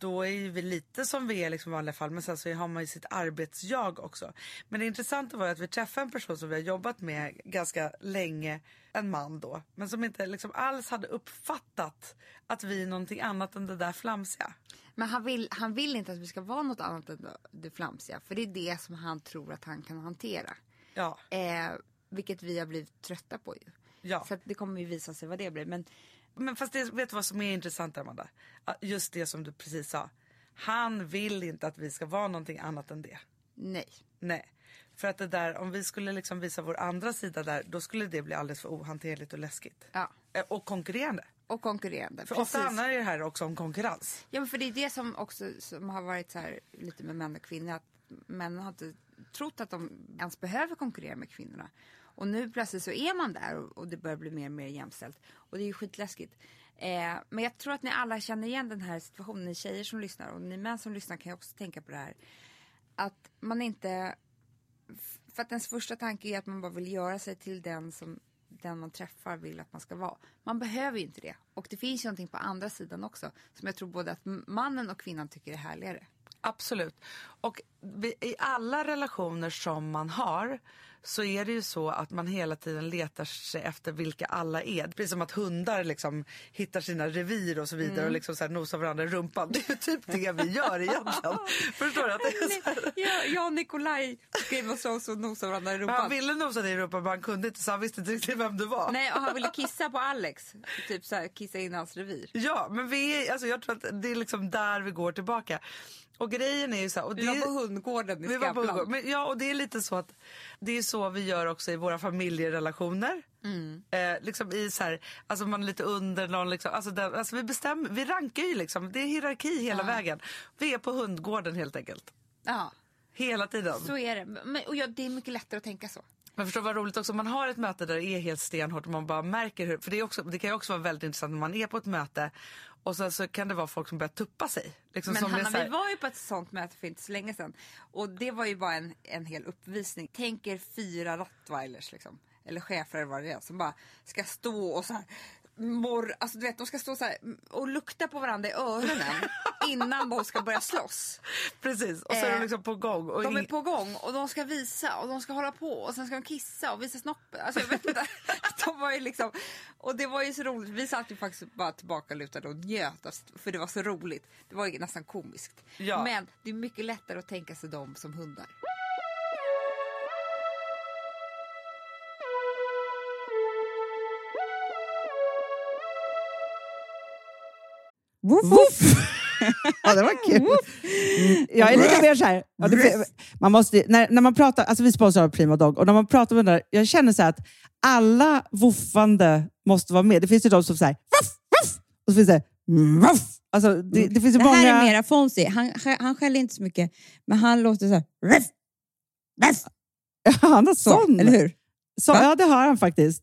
då är ju vi lite som vi är liksom i vanliga fall men sen så har man ju sitt arbetsjag också. Men det intressanta var ju att vi träffade en person som vi har jobbat med ganska länge, en man då, men som inte liksom alls hade uppfattat att vi är någonting annat än det där flamsiga. Men han vill, han vill inte att vi ska vara något annat än det flamsiga. För det är det som han tror att han kan hantera. Ja, Eh, vilket vi har blivit trötta på ju. ja. Så det kommer ju visa sig vad det blir. Men Men fast det, vet du vad som är intressant Amanda? Just det som du precis sa. Han vill inte att vi ska vara någonting annat än det. nej. Nej. För att det där, om vi skulle liksom visa vår andra sida där, då skulle det bli alldeles för ohanterligt och läskigt. Ja. Eh, Och konkurrerande. Och konkurrerande. För ofta handlar det här också om konkurrens. Ja men för det är det som också som har varit så här lite med män och kvinnor. Att männen har inte trott att de ens behöver konkurrera med kvinnorna. Och nu plötsligt så är man där och, och det börjar bli mer och mer jämställt. Och det är ju skitläskigt. Eh, men jag tror att ni alla känner igen den här situationen. Ni tjejer som lyssnar och ni män som lyssnar kan ju också tänka på det här. Att man inte... För att ens första tanke är att man bara vill göra sig till den som den man träffar vill att man ska vara. Man behöver ju inte det. Och det finns ju någonting på andra sidan också som jag tror både att mannen och kvinnan tycker är härligare. Absolut. Och vi, i alla relationer som man har så är det ju så att man hela tiden letar sig efter vilka alla är. Precis som att hundar liksom hittar sina revir och så vidare och liksom så här nosar varandra i rumpan. Det är typ det vi gör egentligen. Förstår du? Att det är så här, Ja, jag och Nikolaj of Thrones och nosade varandra i men rumpan. han ville nosa dig i rumpan men han kunde inte så han visste inte riktigt vem du var. Nej, och han ville kissa på Alex. Typ så här, kissa in hans revir. Ja, men vi alltså jag tror att det är liksom där vi går tillbaka. Och grejen är ju så här, och det, Vi var på hundgården i Skavlan. Men, ja, och det är lite så att det är så vi gör också i våra familjerelationer. Mm. Eh, liksom i så här, alltså man är lite under någon liksom, alltså, där, alltså vi bestämmer, vi rankar ju liksom, det är hierarki hela vägen. Vi är på hundgården helt enkelt. Ja, Hela tiden. så är det. Men, och ja, det är mycket lättare att tänka så. Men förstår vad roligt också, man har ett möte där det är helt stenhårt och man bara märker hur, för det, är också, det kan ju också vara väldigt intressant när man är på ett möte och sen så kan det vara folk som börjar tuppa sig. Liksom Men Hanna, här- vi var ju på ett sånt möte för inte så länge sedan. Och det var ju bara en, en hel uppvisning. Tänk er fyra rottweilers liksom. Eller chefer eller vad det är. Som bara ska stå och så här. Morr, alltså du vet, de ska stå så och lukta på varandra i öronen innan de ska börja slåss. Precis, och så är Eh, de liksom på gång. Och De är på gång och de ska visa och de ska hålla på och sen ska de kissa och visa snoppen. Alltså jag vet inte. De var ju liksom, och det var ju så roligt. Vi satt ju faktiskt bara tillbaka lutade och njöt av, för det var så roligt. Det var ju nästan komiskt. Ja. Men det är mycket lättare att tänka sig dem som hundar. Woof, woof. Ja, det var kul. Mm, Jag är lite mer så här. Ja, det, man måste, när, när man pratar, alltså vi sponsrar av Prima Dog och när man pratar med den där, jag känner så här att alla woofande måste vara med. Det finns ju de som säger voff, voff, och så finns det voff. Alltså, det, det finns ju Det många... här är mera Fonzie. Han, han skäller inte så mycket, men han låter så här. Ruff, ruff, Han har så, sån. eller hur? Så, ja, det har han faktiskt.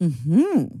Mm-hmm.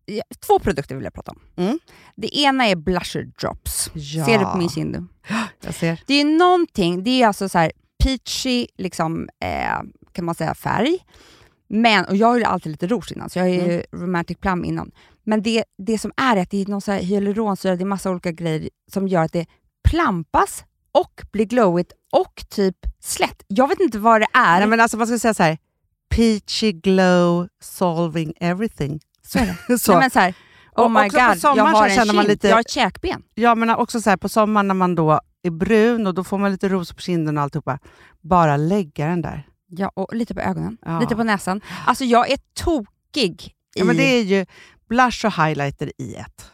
två produkter vill jag prata om. Mm. Det ena är blusher drops. Ja. Ser du på min kind? Jag ser. Det är någonting, det är alltså så här peachy liksom, eh, kan man säga färg. Men, och jag har ju alltid lite rouge innan, så jag är ju romantic plum innan. Men det, det som är är att det är någon så här hyaluronsyra, det är massa olika grejer som gör att det plampas och blir glowigt och typ slätt. Jag vet inte vad det är. Nej, men alltså, man ska säga så här. Peachy glow solving everything. Så är det. Så. Nej, men så här, oh Och my god, jag har en kind, lite- jag har ett käkben. Ja, men också så här, på sommaren när man då är brun och då får man lite rosor på kinden och alltihopa. Bara lägga den där. Ja, och lite på ögonen, Ja. lite på näsan. Alltså jag är tokig i... Ja, men det är ju blush och highlighter i ett.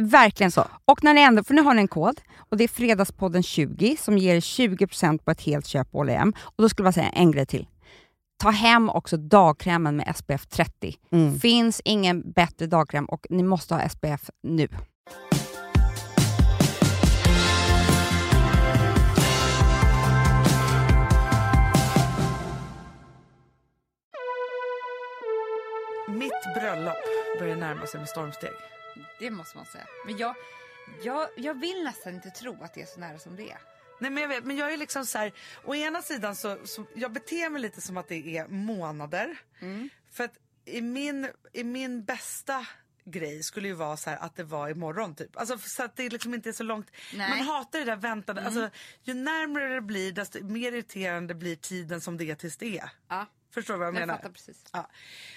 Verkligen Så. Och när ni ändå, för nu har ni en kod och det är Fredagspodden 20 som ger 20% på ett helt köp på H&M. Och då skulle jag säga en grej till. Ta hem också dagkrämen med SPF 30. Mm. Finns ingen bättre dagkräm och ni måste ha SPF nu. Mitt bröllop börjar närma sig med stormsteg. Det måste man säga. Men jag, jag, jag vill nästan inte tro att det är så nära som det är. Nej men jag vet, men jag är liksom så här, å ena sidan så, så jag beter mig lite som att det är månader. För att i min, i min bästa grej skulle ju vara så här att det var imorgon typ. Alltså så att det liksom inte är så långt. Nej. Man hatar det där väntande. Alltså, ju närmare det blir desto mer irriterande blir tiden som det är tills det är. Ja, Förstår du vad jag, jag menar? fattar precis. Ja.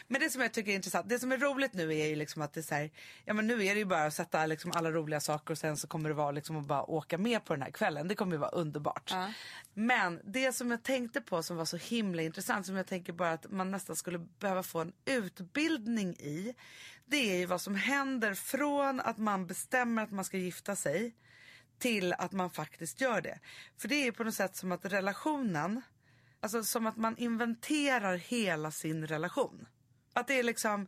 Men det som jag tycker är intressant, det som är roligt nu är ju liksom att det är så här, ja men nu är det ju bara att sätta liksom alla roliga saker och sen så kommer det vara liksom att bara åka med på den här kvällen. Det kommer ju vara underbart. Ja. Men det som jag tänkte på som var så himla intressant som jag tänker bara att man nästan skulle behöva få en utbildning i. Det är ju vad som händer från att man bestämmer att man ska gifta sig till att man faktiskt gör det. För det är ju på något sätt som att relationen Alltså som att man inventerar hela sin relation. Att det är liksom,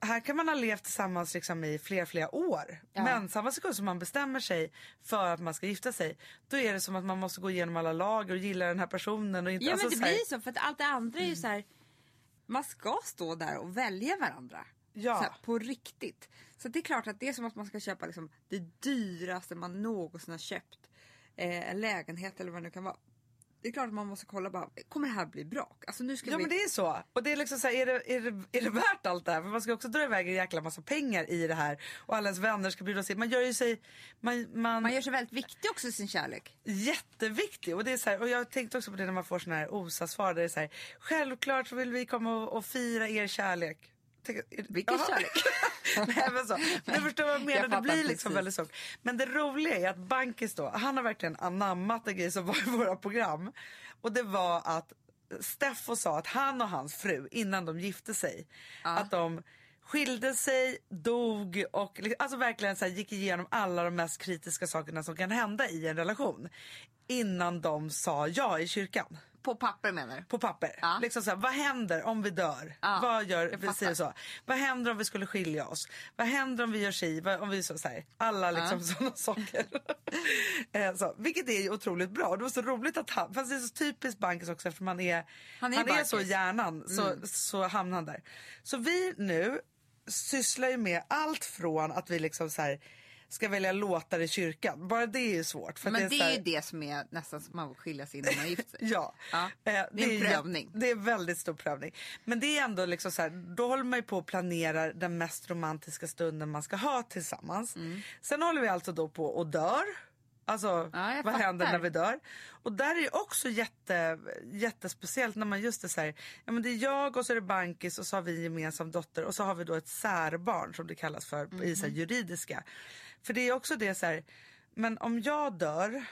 här kan man ha levt tillsammans liksom i flera, flera år. Ja. Men samma sekund som man bestämmer sig för att man ska gifta sig, då är det som att man måste gå igenom alla lager och gilla den här personen. Och inte, Ja alltså, men det så här- blir så för att allt det andra är ju så här. Man ska stå där och välja varandra. Ja. Här, på riktigt. Så det är klart att det är som att man ska köpa liksom, det dyraste man någonsin har köpt. Eh, en lägenhet eller vad det nu kan vara. Det är klart att man måste kolla bara, kommer det här bli bra? Alltså nu ska Ja vi... men det är så. Och det är liksom så här, är det, är, det, är det värt allt det här? För man ska också dra iväg en jäkla massa pengar i det här. Och alla ens vänner ska bjudas in. Man gör ju sig, man, man, Man gör sig väldigt viktig också i sin kärlek. jätteviktig. Och, det är så här, och jag tänkte också på det när man får såna här OSA-svar. Där det är så här, självklart vill vi komma och, och fira er kärlek. Vilken Jaha. kärlek? Nej men så. Men du förstår vad jag menar, Jag det blir liksom väldigt stort. Men det roliga är att Bankis då, han har verkligen anammat en grej som var i våra program. Och det var att Steffo sa att han och hans fru innan de gifte sig, att de skilde sig, dog och alltså verkligen så här, gick igenom alla de mest kritiska sakerna som kan hända i en relation. Innan de sa ja i kyrkan På papper menar du? på papper. Ja. Liksom så här, vad händer om vi dör? Ja, vad gör vi? Säger så. Vad händer om vi skulle skilja oss? Vad händer om vi gör si? Om vi så, så här, alla liksom sådana saker. eh, så, vilket är otroligt bra. Det var så roligt att han, fast det är så typiskt Bankis också eftersom han är, Han han är är, så Bankis. hjärnan så, så hamnar han där. Så vi nu sysslar ju med allt från att vi liksom så här, ska välja låtar i kyrkan. Bara det är ju svårt. För att Men det är här- ju det som är nästan som man skiljer sig innan man gifter sig. Ja, Ja, Eh, det är en prövning. Det är väldigt stor prövning. Men det är ändå liksom så här, då håller man ju på och planerar den mest romantiska stunden man ska ha tillsammans. Mm. Sen håller vi alltså då på och dör. Alltså Ja, vad händer fattar. när vi dör? Och där är ju också jätte, jättespeciellt när man just är så här, ja men det är jag och så är det Bankis och så har vi en gemensam dotter och så har vi då ett särbarn som det kallas för i så Mhm. juridiska. För det är också det så här, men om jag dör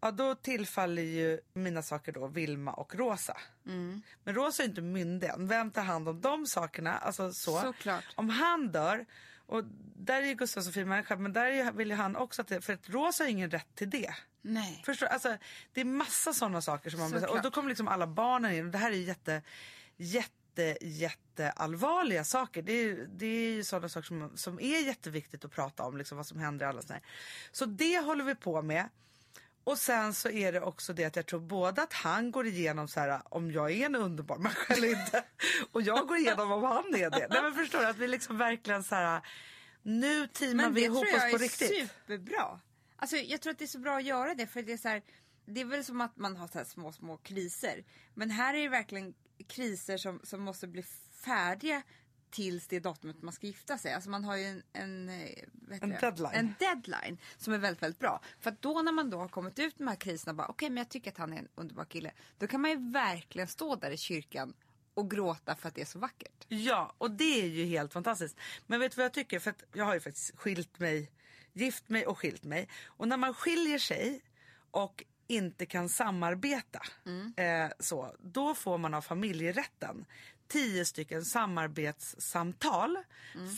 Ja då tillfaller ju mina saker då Vilma och Rosa. Mm. Men Rosa är inte myndig än. Vem tar hand om de sakerna? Alltså så. Såklart. Om han dör, och där är ju Gustav så fin människa, men där vill ju han också att det, för att Rosa har ingen rätt till det. Nej. Förstår alltså, Det är massa sådana saker som man Såklart. Och då kommer liksom alla barnen in och det här är jätte, jätte, jätte allvarliga saker. Det är, det är ju sådana saker som, som är jätteviktigt att prata om, liksom vad som händer i alla sådana. Så det håller vi på med. Och sen så är det också det att jag tror både att han går igenom så här om jag är en underbar människa eller inte. Och jag går igenom om han är det. Nej men förstår du att vi liksom verkligen så här nu teamar Men vi det ihop tror jag oss på är riktigt. superbra. Alltså, jag tror att det är så bra att göra det för det är så här, det är väl som att man har så små, små kriser. Men här är det verkligen kriser som, som måste bli färdiga tills det datumet man ska gifta sig. Alltså man har ju en, en, eh, En deadline. en deadline som är väldigt, väldigt bra. För att då när man då har kommit ut med de här kriserna och bara okej men jag tycker att han är en underbar kille. Då kan man ju verkligen stå där i kyrkan och gråta för att det är så vackert. Ja, och det är ju helt fantastiskt. Men vet du vad jag tycker? För jag har ju faktiskt skilt mig, gift mig och skilt mig. Och när man skiljer sig och inte kan samarbeta eh, så, då får man av familjerätten tio stycken samarbetssamtal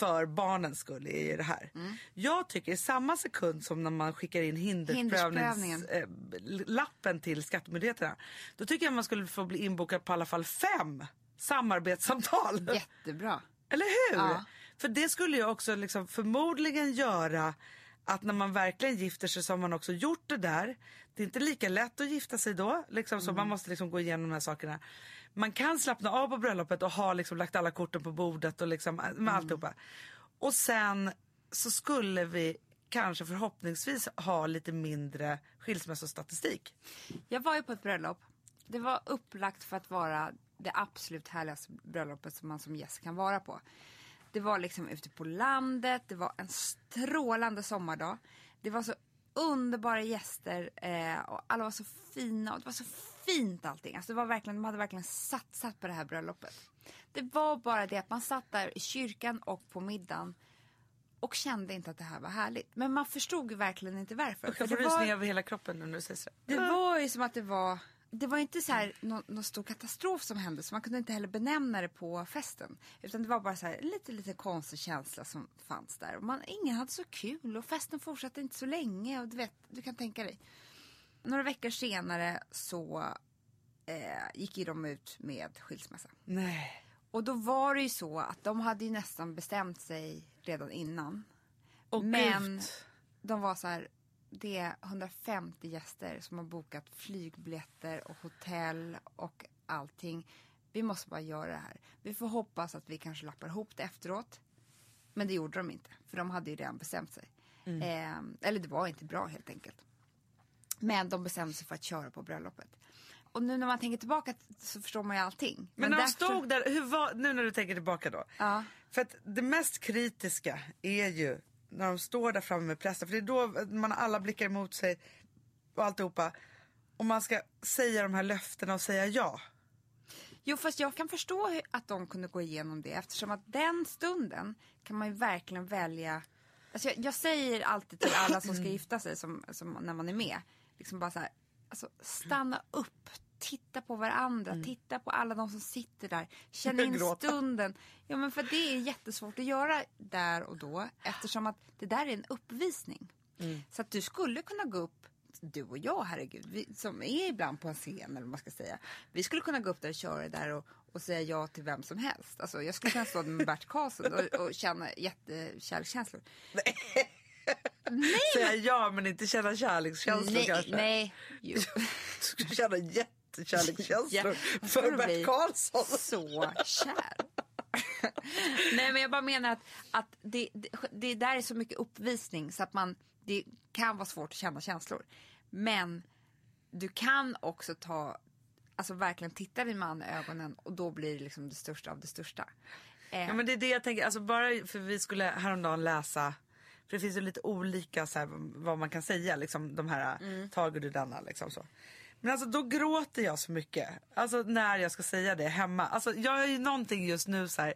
för barnens skull i det här. Jag tycker i samma sekund som när man skickar in hinderprövnings, eh, till skattemyndigheterna. Då tycker jag man skulle få bli inbokad på i alla fall fem samarbetssamtal. Jättebra. Eller hur? Ja. För det skulle ju också liksom förmodligen göra att när man verkligen gifter sig så har man också gjort det där. Det är inte lika lätt att gifta sig då. Liksom, Så man måste liksom gå igenom de här sakerna. Man kan slappna av på bröllopet och ha liksom lagt alla korten på bordet och liksom med Mm. alltihopa. Och sen så skulle vi kanske förhoppningsvis ha lite mindre skilsmässostatistik. Jag var ju på ett bröllop. Det var upplagt för att vara det absolut härligaste bröllopet som man som gäst kan vara på. Det var liksom ute på landet, det var en strålande sommardag. Det var så underbara gäster eh, och alla var så fina och det var så fint allting. Alltså det var verkligen, de hade verkligen satsat på det här bröllopet. Det var bara det att man satt där i kyrkan och på middagen och kände inte att det här var härligt. Men man förstod verkligen inte varför. Jag får rysningar över hela kroppen nu när du säger så. det var ju som att det var det var inte så här någon, någon stor katastrof som hände så man kunde inte heller benämna det på festen. Utan det var bara så här lite, lite konstig känsla som fanns där. Och man, ingen hade så kul och festen fortsatte inte så länge och du vet, du kan tänka dig. Några veckor senare så eh, gick ju de ut med skilsmässa. Nej. Och då var det ju så att de hade ju nästan bestämt sig redan innan. Och Men gud. de var så här, det är 150 gäster som har bokat flygbiljetter och hotell och allting. Vi måste bara göra det här. Vi får hoppas att vi kanske lappar ihop det efteråt. Men det gjorde de inte, för de hade ju redan bestämt sig. Eh, eller det var inte bra helt enkelt. Men de bestämde sig för att köra på bröllopet. och nu när man tänker tillbaka så förstår man ju allting. Men, när de därför- stod där, hur var, nu när du tänker tillbaka då. Ja. För att det mest kritiska är ju när de står där framme med pressen. För det är då man har alla blickar emot sig och alltihopa. Och man ska säga de här löftena och säga ja. Jo fast jag kan förstå att de kunde gå igenom det eftersom att den stunden kan man ju verkligen välja. Alltså jag, jag säger alltid till alla som ska gifta sig som, som när man är med. Liksom bara så här, alltså stanna upp. Titta på varandra, titta på alla de som sitter där. Känn in stunden. Ja men för det är jättesvårt att göra där och då eftersom att det där är en uppvisning. Så att du skulle kunna gå upp, du och jag herregud, vi, som är ibland på en scen eller vad man ska säga. Vi skulle kunna gå upp där och köra där och, och säga ja till vem som helst. Alltså, jag skulle kunna stå med Bert Karlsson och, och känna jättekärlekskänslor. Säga ja men inte känna kärlekskänslor Nej, kanske. nej. Jo. Du skulle känna jättekärlekskänslor Ja, för Bert Karlsson. Så kär. Nej men jag bara menar att, att det, det, det där är så mycket uppvisning så att man, det kan vara svårt att känna känslor. Men du kan också ta, alltså verkligen titta din man i ögonen och då blir det liksom det största av det största. Eh, Ja men det är det jag tänker, alltså bara för vi skulle häromdagen läsa för det finns ju lite olika så här, vad man kan säga, liksom de här mm. tager du denna liksom så. Men alltså då gråter jag så mycket. Alltså när jag ska säga det hemma. Alltså jag är ju någonting just nu så här.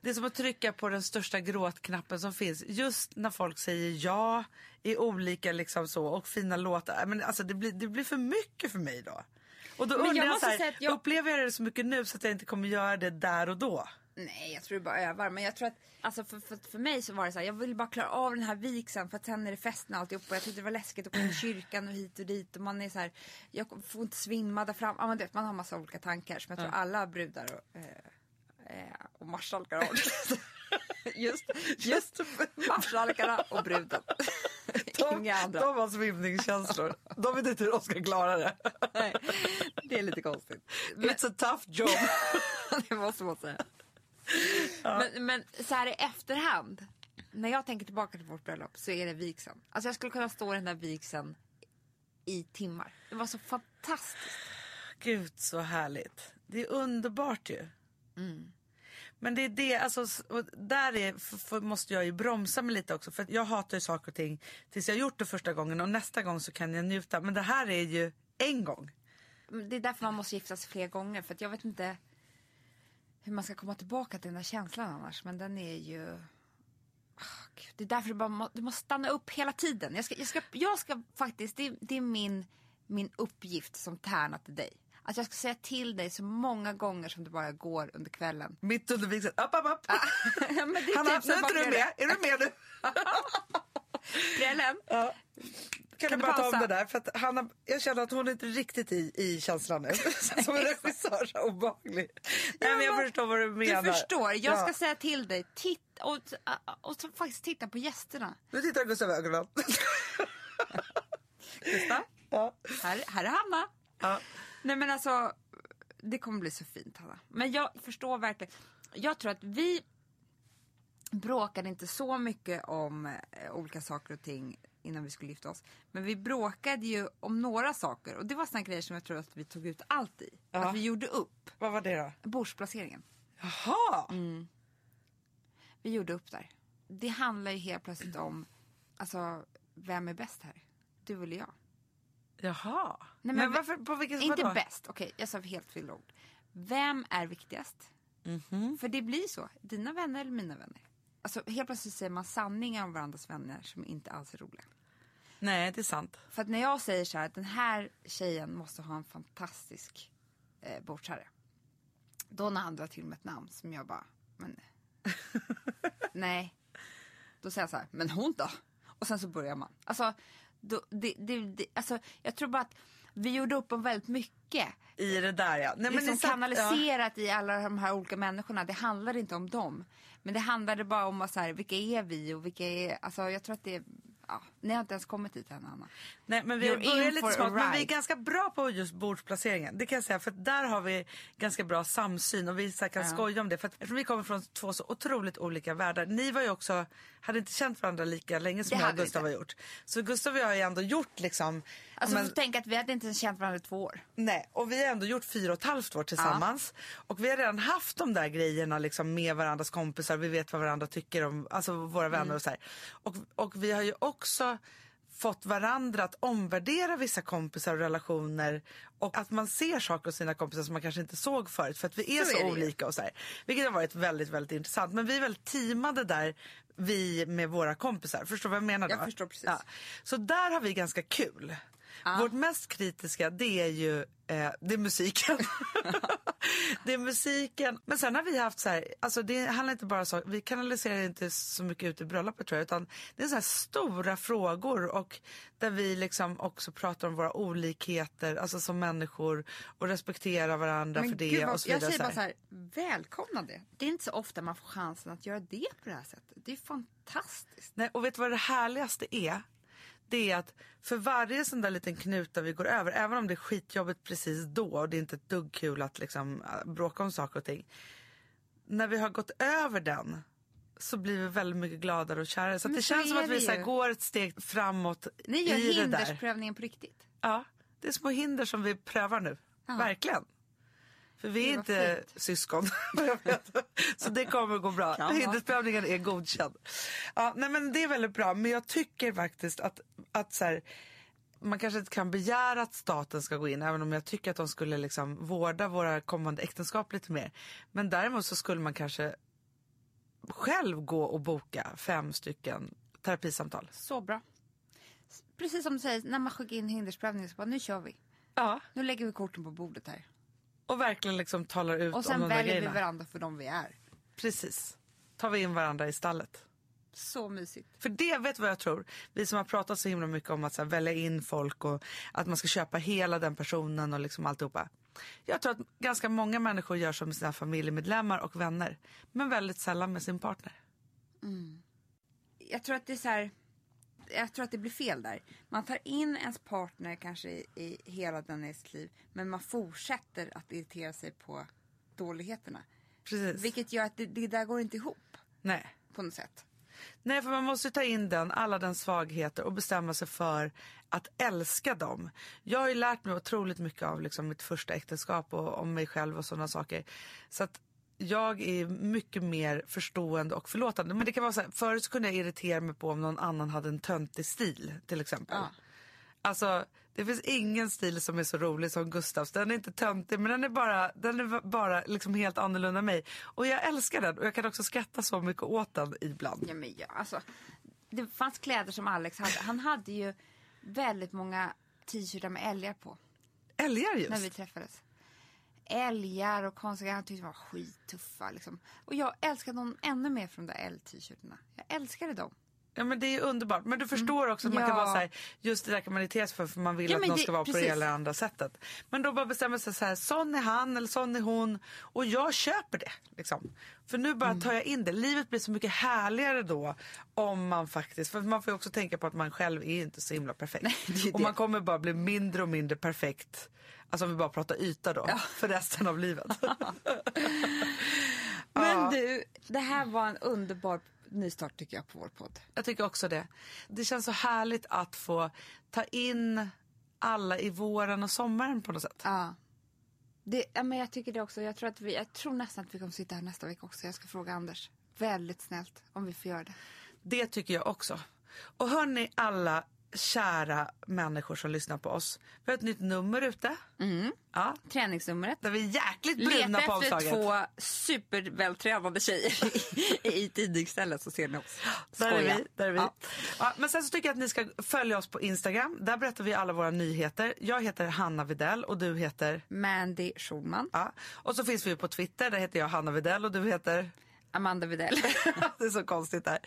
Det är som att trycka på den största gråtknappen som finns. Just när folk säger ja i olika liksom så och fina låtar. Men alltså det blir, det blir för mycket för mig då. Och då Men jag undrar jag, måste så här, jag- upplever jag det så mycket nu så att jag inte kommer göra det där och då? Nej jag tror det bara övar men jag tror att alltså för, för, för mig så var det så här, jag ville bara klara av den här vigseln för att sen är det festen och alltihop och jag tyckte det var läskigt att gå in i kyrkan och hit och dit och man är så här, jag får inte svimma där fram, ja, du vet, man har massa olika tankar som jag tror alla brudar och, eh, eh, och marskalkar har. just, just marskalkarna och bruden. Inga andra. De har svimningskänslor. De vet inte hur de ska klara det. Nej, det är lite konstigt. Men, It's a tough job. det måste man säga. Men, men så här i efterhand, när jag tänker tillbaka till vårt bröllop så är det vigseln. Alltså jag skulle kunna stå i den där vigseln i timmar. Det var så fantastiskt. Gud så härligt. Det är underbart ju. Men det är det, alltså, där är, f- f- måste jag ju bromsa mig lite också. För jag hatar ju saker och ting tills jag gjort det första gången och nästa gång så kan jag njuta. Men det här är ju en gång. Det är därför man måste gifta sig fler gånger. För jag vet inte hur man ska komma tillbaka till den där känslan annars. Men den är ju... Ah, Gud, Det är därför du, bara må, du måste stanna upp hela tiden. Jag ska, jag ska, jag ska faktiskt, det, det är min, min uppgift som tärna till dig. Att jag ska säga till dig så många gånger som det bara går under kvällen. Mitt under vigseln. Upp, upp, upp. Ja, men det är Hanna, typ nu är inte du med? Är du med nu? Prällen? Ja. Kan, Kan du bara ta om pausa? det där? För att Hanna, jag känner att hon är inte riktigt i, i känslan nu. Som en regissör, så obehaglig. Nej men jag förstår vad du menar. Du förstår, jag ska Ja. säga till dig, titta och, och, så faktiskt titta på gästerna. Nu tittar Gustav i ögonen. Gustav, ja. här, här är Hanna. Ja. Nej men alltså, det kommer bli så fint Hanna. Men jag förstår verkligen. Jag tror att vi bråkade inte så mycket om eh, olika saker och ting innan vi skulle gifta oss. Men vi bråkade ju om några saker och det var såna grejer som jag tror att vi tog ut allt i. Ja. Att vi gjorde upp Vad var det då? bordsplaceringen. Jaha! Vi gjorde upp där. Det handlar ju helt plötsligt om, alltså, vem är bäst här? Du eller jag? Jaha. Nej, men, men- varför, på vilket Inte vadå? bäst, okej jag sa helt fel ord. Vem är viktigast? För det blir så, dina vänner eller mina vänner. Alltså helt plötsligt säger man sanningar om varandras vänner som inte alls är roliga. Nej, det är sant. För att när jag säger så här att den här tjejen måste ha en fantastisk eh, bordsherre. Då när han drar till med ett namn som jag bara, men nej. Då säger jag så här, men hon då? Och sen så börjar man. Alltså, då, det, det, det, alltså jag tror bara att vi gjorde upp om väldigt mycket. I det där ja. Nej, liksom sant. Ja. kanaliserat i alla de här olika människorna. Det handlar inte om dem. Men det handlade bara om att så här, vilka är vi och vilka är, alltså jag tror att det Ja, ni har inte ens kommit dit än Anna. Nej men vi börjar lite smått men vi är ganska bra på just bordsplaceringen. Det kan jag säga för där har vi ganska bra samsyn och vi så kan skoja om det. För att vi kommer från två så otroligt olika världar. Ni var ju också, hade inte känt varandra lika länge som Det jag och Gustav har gjort. Så Gustav och jag har ju ändå gjort liksom, Alltså men, tänk att vi hade inte känt varandra i två år. nej, och vi har ändå gjort fyra och ett halvt år tillsammans. Och vi har redan haft de där grejerna liksom med varandras kompisar. Vi vet vad varandra tycker om, alltså våra vänner Mm. och så här. Och, och vi har ju också fått varandra att omvärdera vissa kompisar och relationer och att man ser saker hos sina kompisar som man kanske inte såg förut för att vi är Så så, är olika och så här. Vilket har varit väldigt, väldigt intressant. Men vi är väldigt teamade där, vi med våra kompisar. Förstår du vad jag menar då? Jag förstår precis. Så där har vi ganska kul. Vårt mest kritiska det är ju eh, det är musiken. det är musiken. Men sen har vi haft så här, alltså det handlar inte bara så, vi kanaliserar inte så mycket ut i bröllopet tror jag, utan det är så här stora frågor och där vi liksom också pratar om våra olikheter, alltså som människor och respekterar varandra för det gud, vad- och så jag vidare. säger så bara så här, välkomna det. Det är inte så ofta man får chansen att göra det på det här sättet. Det är fantastiskt. Nej, och vet du vad det härligaste är? Det är att för varje sån där liten knuta vi går över, även om det är skitjobbigt precis då och det är inte ett dugg kul att liksom äh, bråka om saker och ting. När vi har gått över den så blir vi väldigt mycket gladare och kärare. Så det känns som att vi så går ett steg framåt Ni gör i det där. hindersprövningen på riktigt. Ja, det är små hinder som vi prövar nu. Ja. Verkligen. För vi är inte fint. syskon. Så det kommer gå bra. Hindersprövningen är godkänd. Ja, nej, men det är väldigt bra. Men jag tycker faktiskt att, att så här, man kanske inte kan begära att staten ska gå in även om jag tycker att de skulle liksom vårda våra kommande äktenskap lite mer. Men däremot så skulle man kanske själv gå och boka fem stycken terapisamtal. Så bra. Precis som du säger, när man skickar in hindersprövningen så bara, nu kör vi. Ja, Nu lägger vi korten på bordet här. Och verkligen liksom talar ut Och sen väljer vi varandra för de vi är. Precis. Tar vi in varandra i stallet. Så mysigt. För det vet du vad jag tror. Vi som har pratat så himla mycket om att här, välja in folk och att man ska köpa hela den personen och liksom alltihopa. Jag tror att ganska många människor gör så med sina familjemedlemmar och vänner. Men väldigt sällan med sin partner. Jag tror att det är så här, jag tror att det blir fel där. Man tar in ens partner kanske i, i hela dennes liv. Men man fortsätter att irritera sig på dåligheterna. Precis. Vilket gör att det, det där går inte ihop Nej. på något sätt. Nej, för man måste ta in den, alla den svagheter och bestämma sig för att älska dem. Jag har ju lärt mig otroligt mycket av liksom mitt första äktenskap och om mig själv och sådana saker. Så att jag är mycket mer förstående och förlåtande. Men det kan vara så här, förut så kunde jag irritera mig på om någon annan hade en töntig stil till exempel. Ja. Alltså det finns ingen stil som är så rolig som Gustavs. Den är inte töntig men den är bara, den är bara liksom helt annorlunda mig. Och jag älskar den och jag kan också skratta så mycket åt den ibland. Ja, men ja, alltså, det fanns kläder som Alex hade. Han hade ju väldigt många t-shirtar med älgar på Älgar just. när vi träffades. Älgar och konstiga, han tyckte de var skittuffa liksom. Och jag älskade dem ännu mer för de där älg-t-shirtarna. Jag älskade dem. Ja men det är underbart. Men du förstår också att man kan Mm. Ja. vara så här, just det där kan man irritera sig för för man vill Ja, att någon det- ska vara på precis. det eller andra sättet. Men då bara bestämmer sig så här, sån är han eller sån är hon och jag köper det. Liksom. För nu Mm. bara tar jag in det. Livet blir så mycket härligare då om man faktiskt, för man får ju också tänka på att man själv är inte så himla perfekt. är och man kommer bara bli mindre och mindre perfekt. Alltså om vi bara pratar yta då, för resten av livet. Men du, det här var en underbar nystart tycker jag på vår podd. Jag tycker också det. Det känns så härligt att få ta in alla i våren och sommaren på något sätt. Ja. Det, ja, men jag tycker det också. Jag tror, att vi, jag tror nästan att vi kommer sitta här nästa vecka också. Jag ska fråga Anders. Väldigt snällt om vi får göra det. Det tycker jag också. Och hörni alla kära människor som lyssnar på oss. Vi har ett nytt nummer ute. Ja, Träningsnumret. där vi är jäkligt bruna Leta på efter omslaget. två supervältränade tjejer i, i tidningsstället så ser ni oss. Där är Skoja. vi. Där är vi. Ja. Ja. men sen så tycker jag att ni ska följa oss på Instagram. Där berättar vi alla våra nyheter. Jag heter Hanna Videll och du heter... Mandy Schulman. Ja. Och så finns vi på Twitter. Där heter jag Hanna Videll och du heter... Amanda Videll. det är så konstigt där.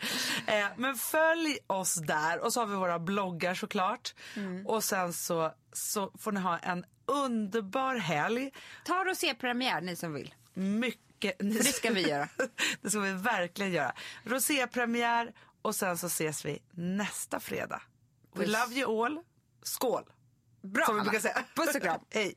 Eh, men följ oss där och så har vi våra bloggar såklart. Mm. Och sen så, så får ni ha en underbar helg. Ta och se premiär ni som vill. Mycket... För det ska vi göra. det ska vi verkligen göra. Rosépremiär Och sen så ses vi nästa fredag. We love you all. Skål! Bra Som vi brukar säga. Puss och kram. Hej!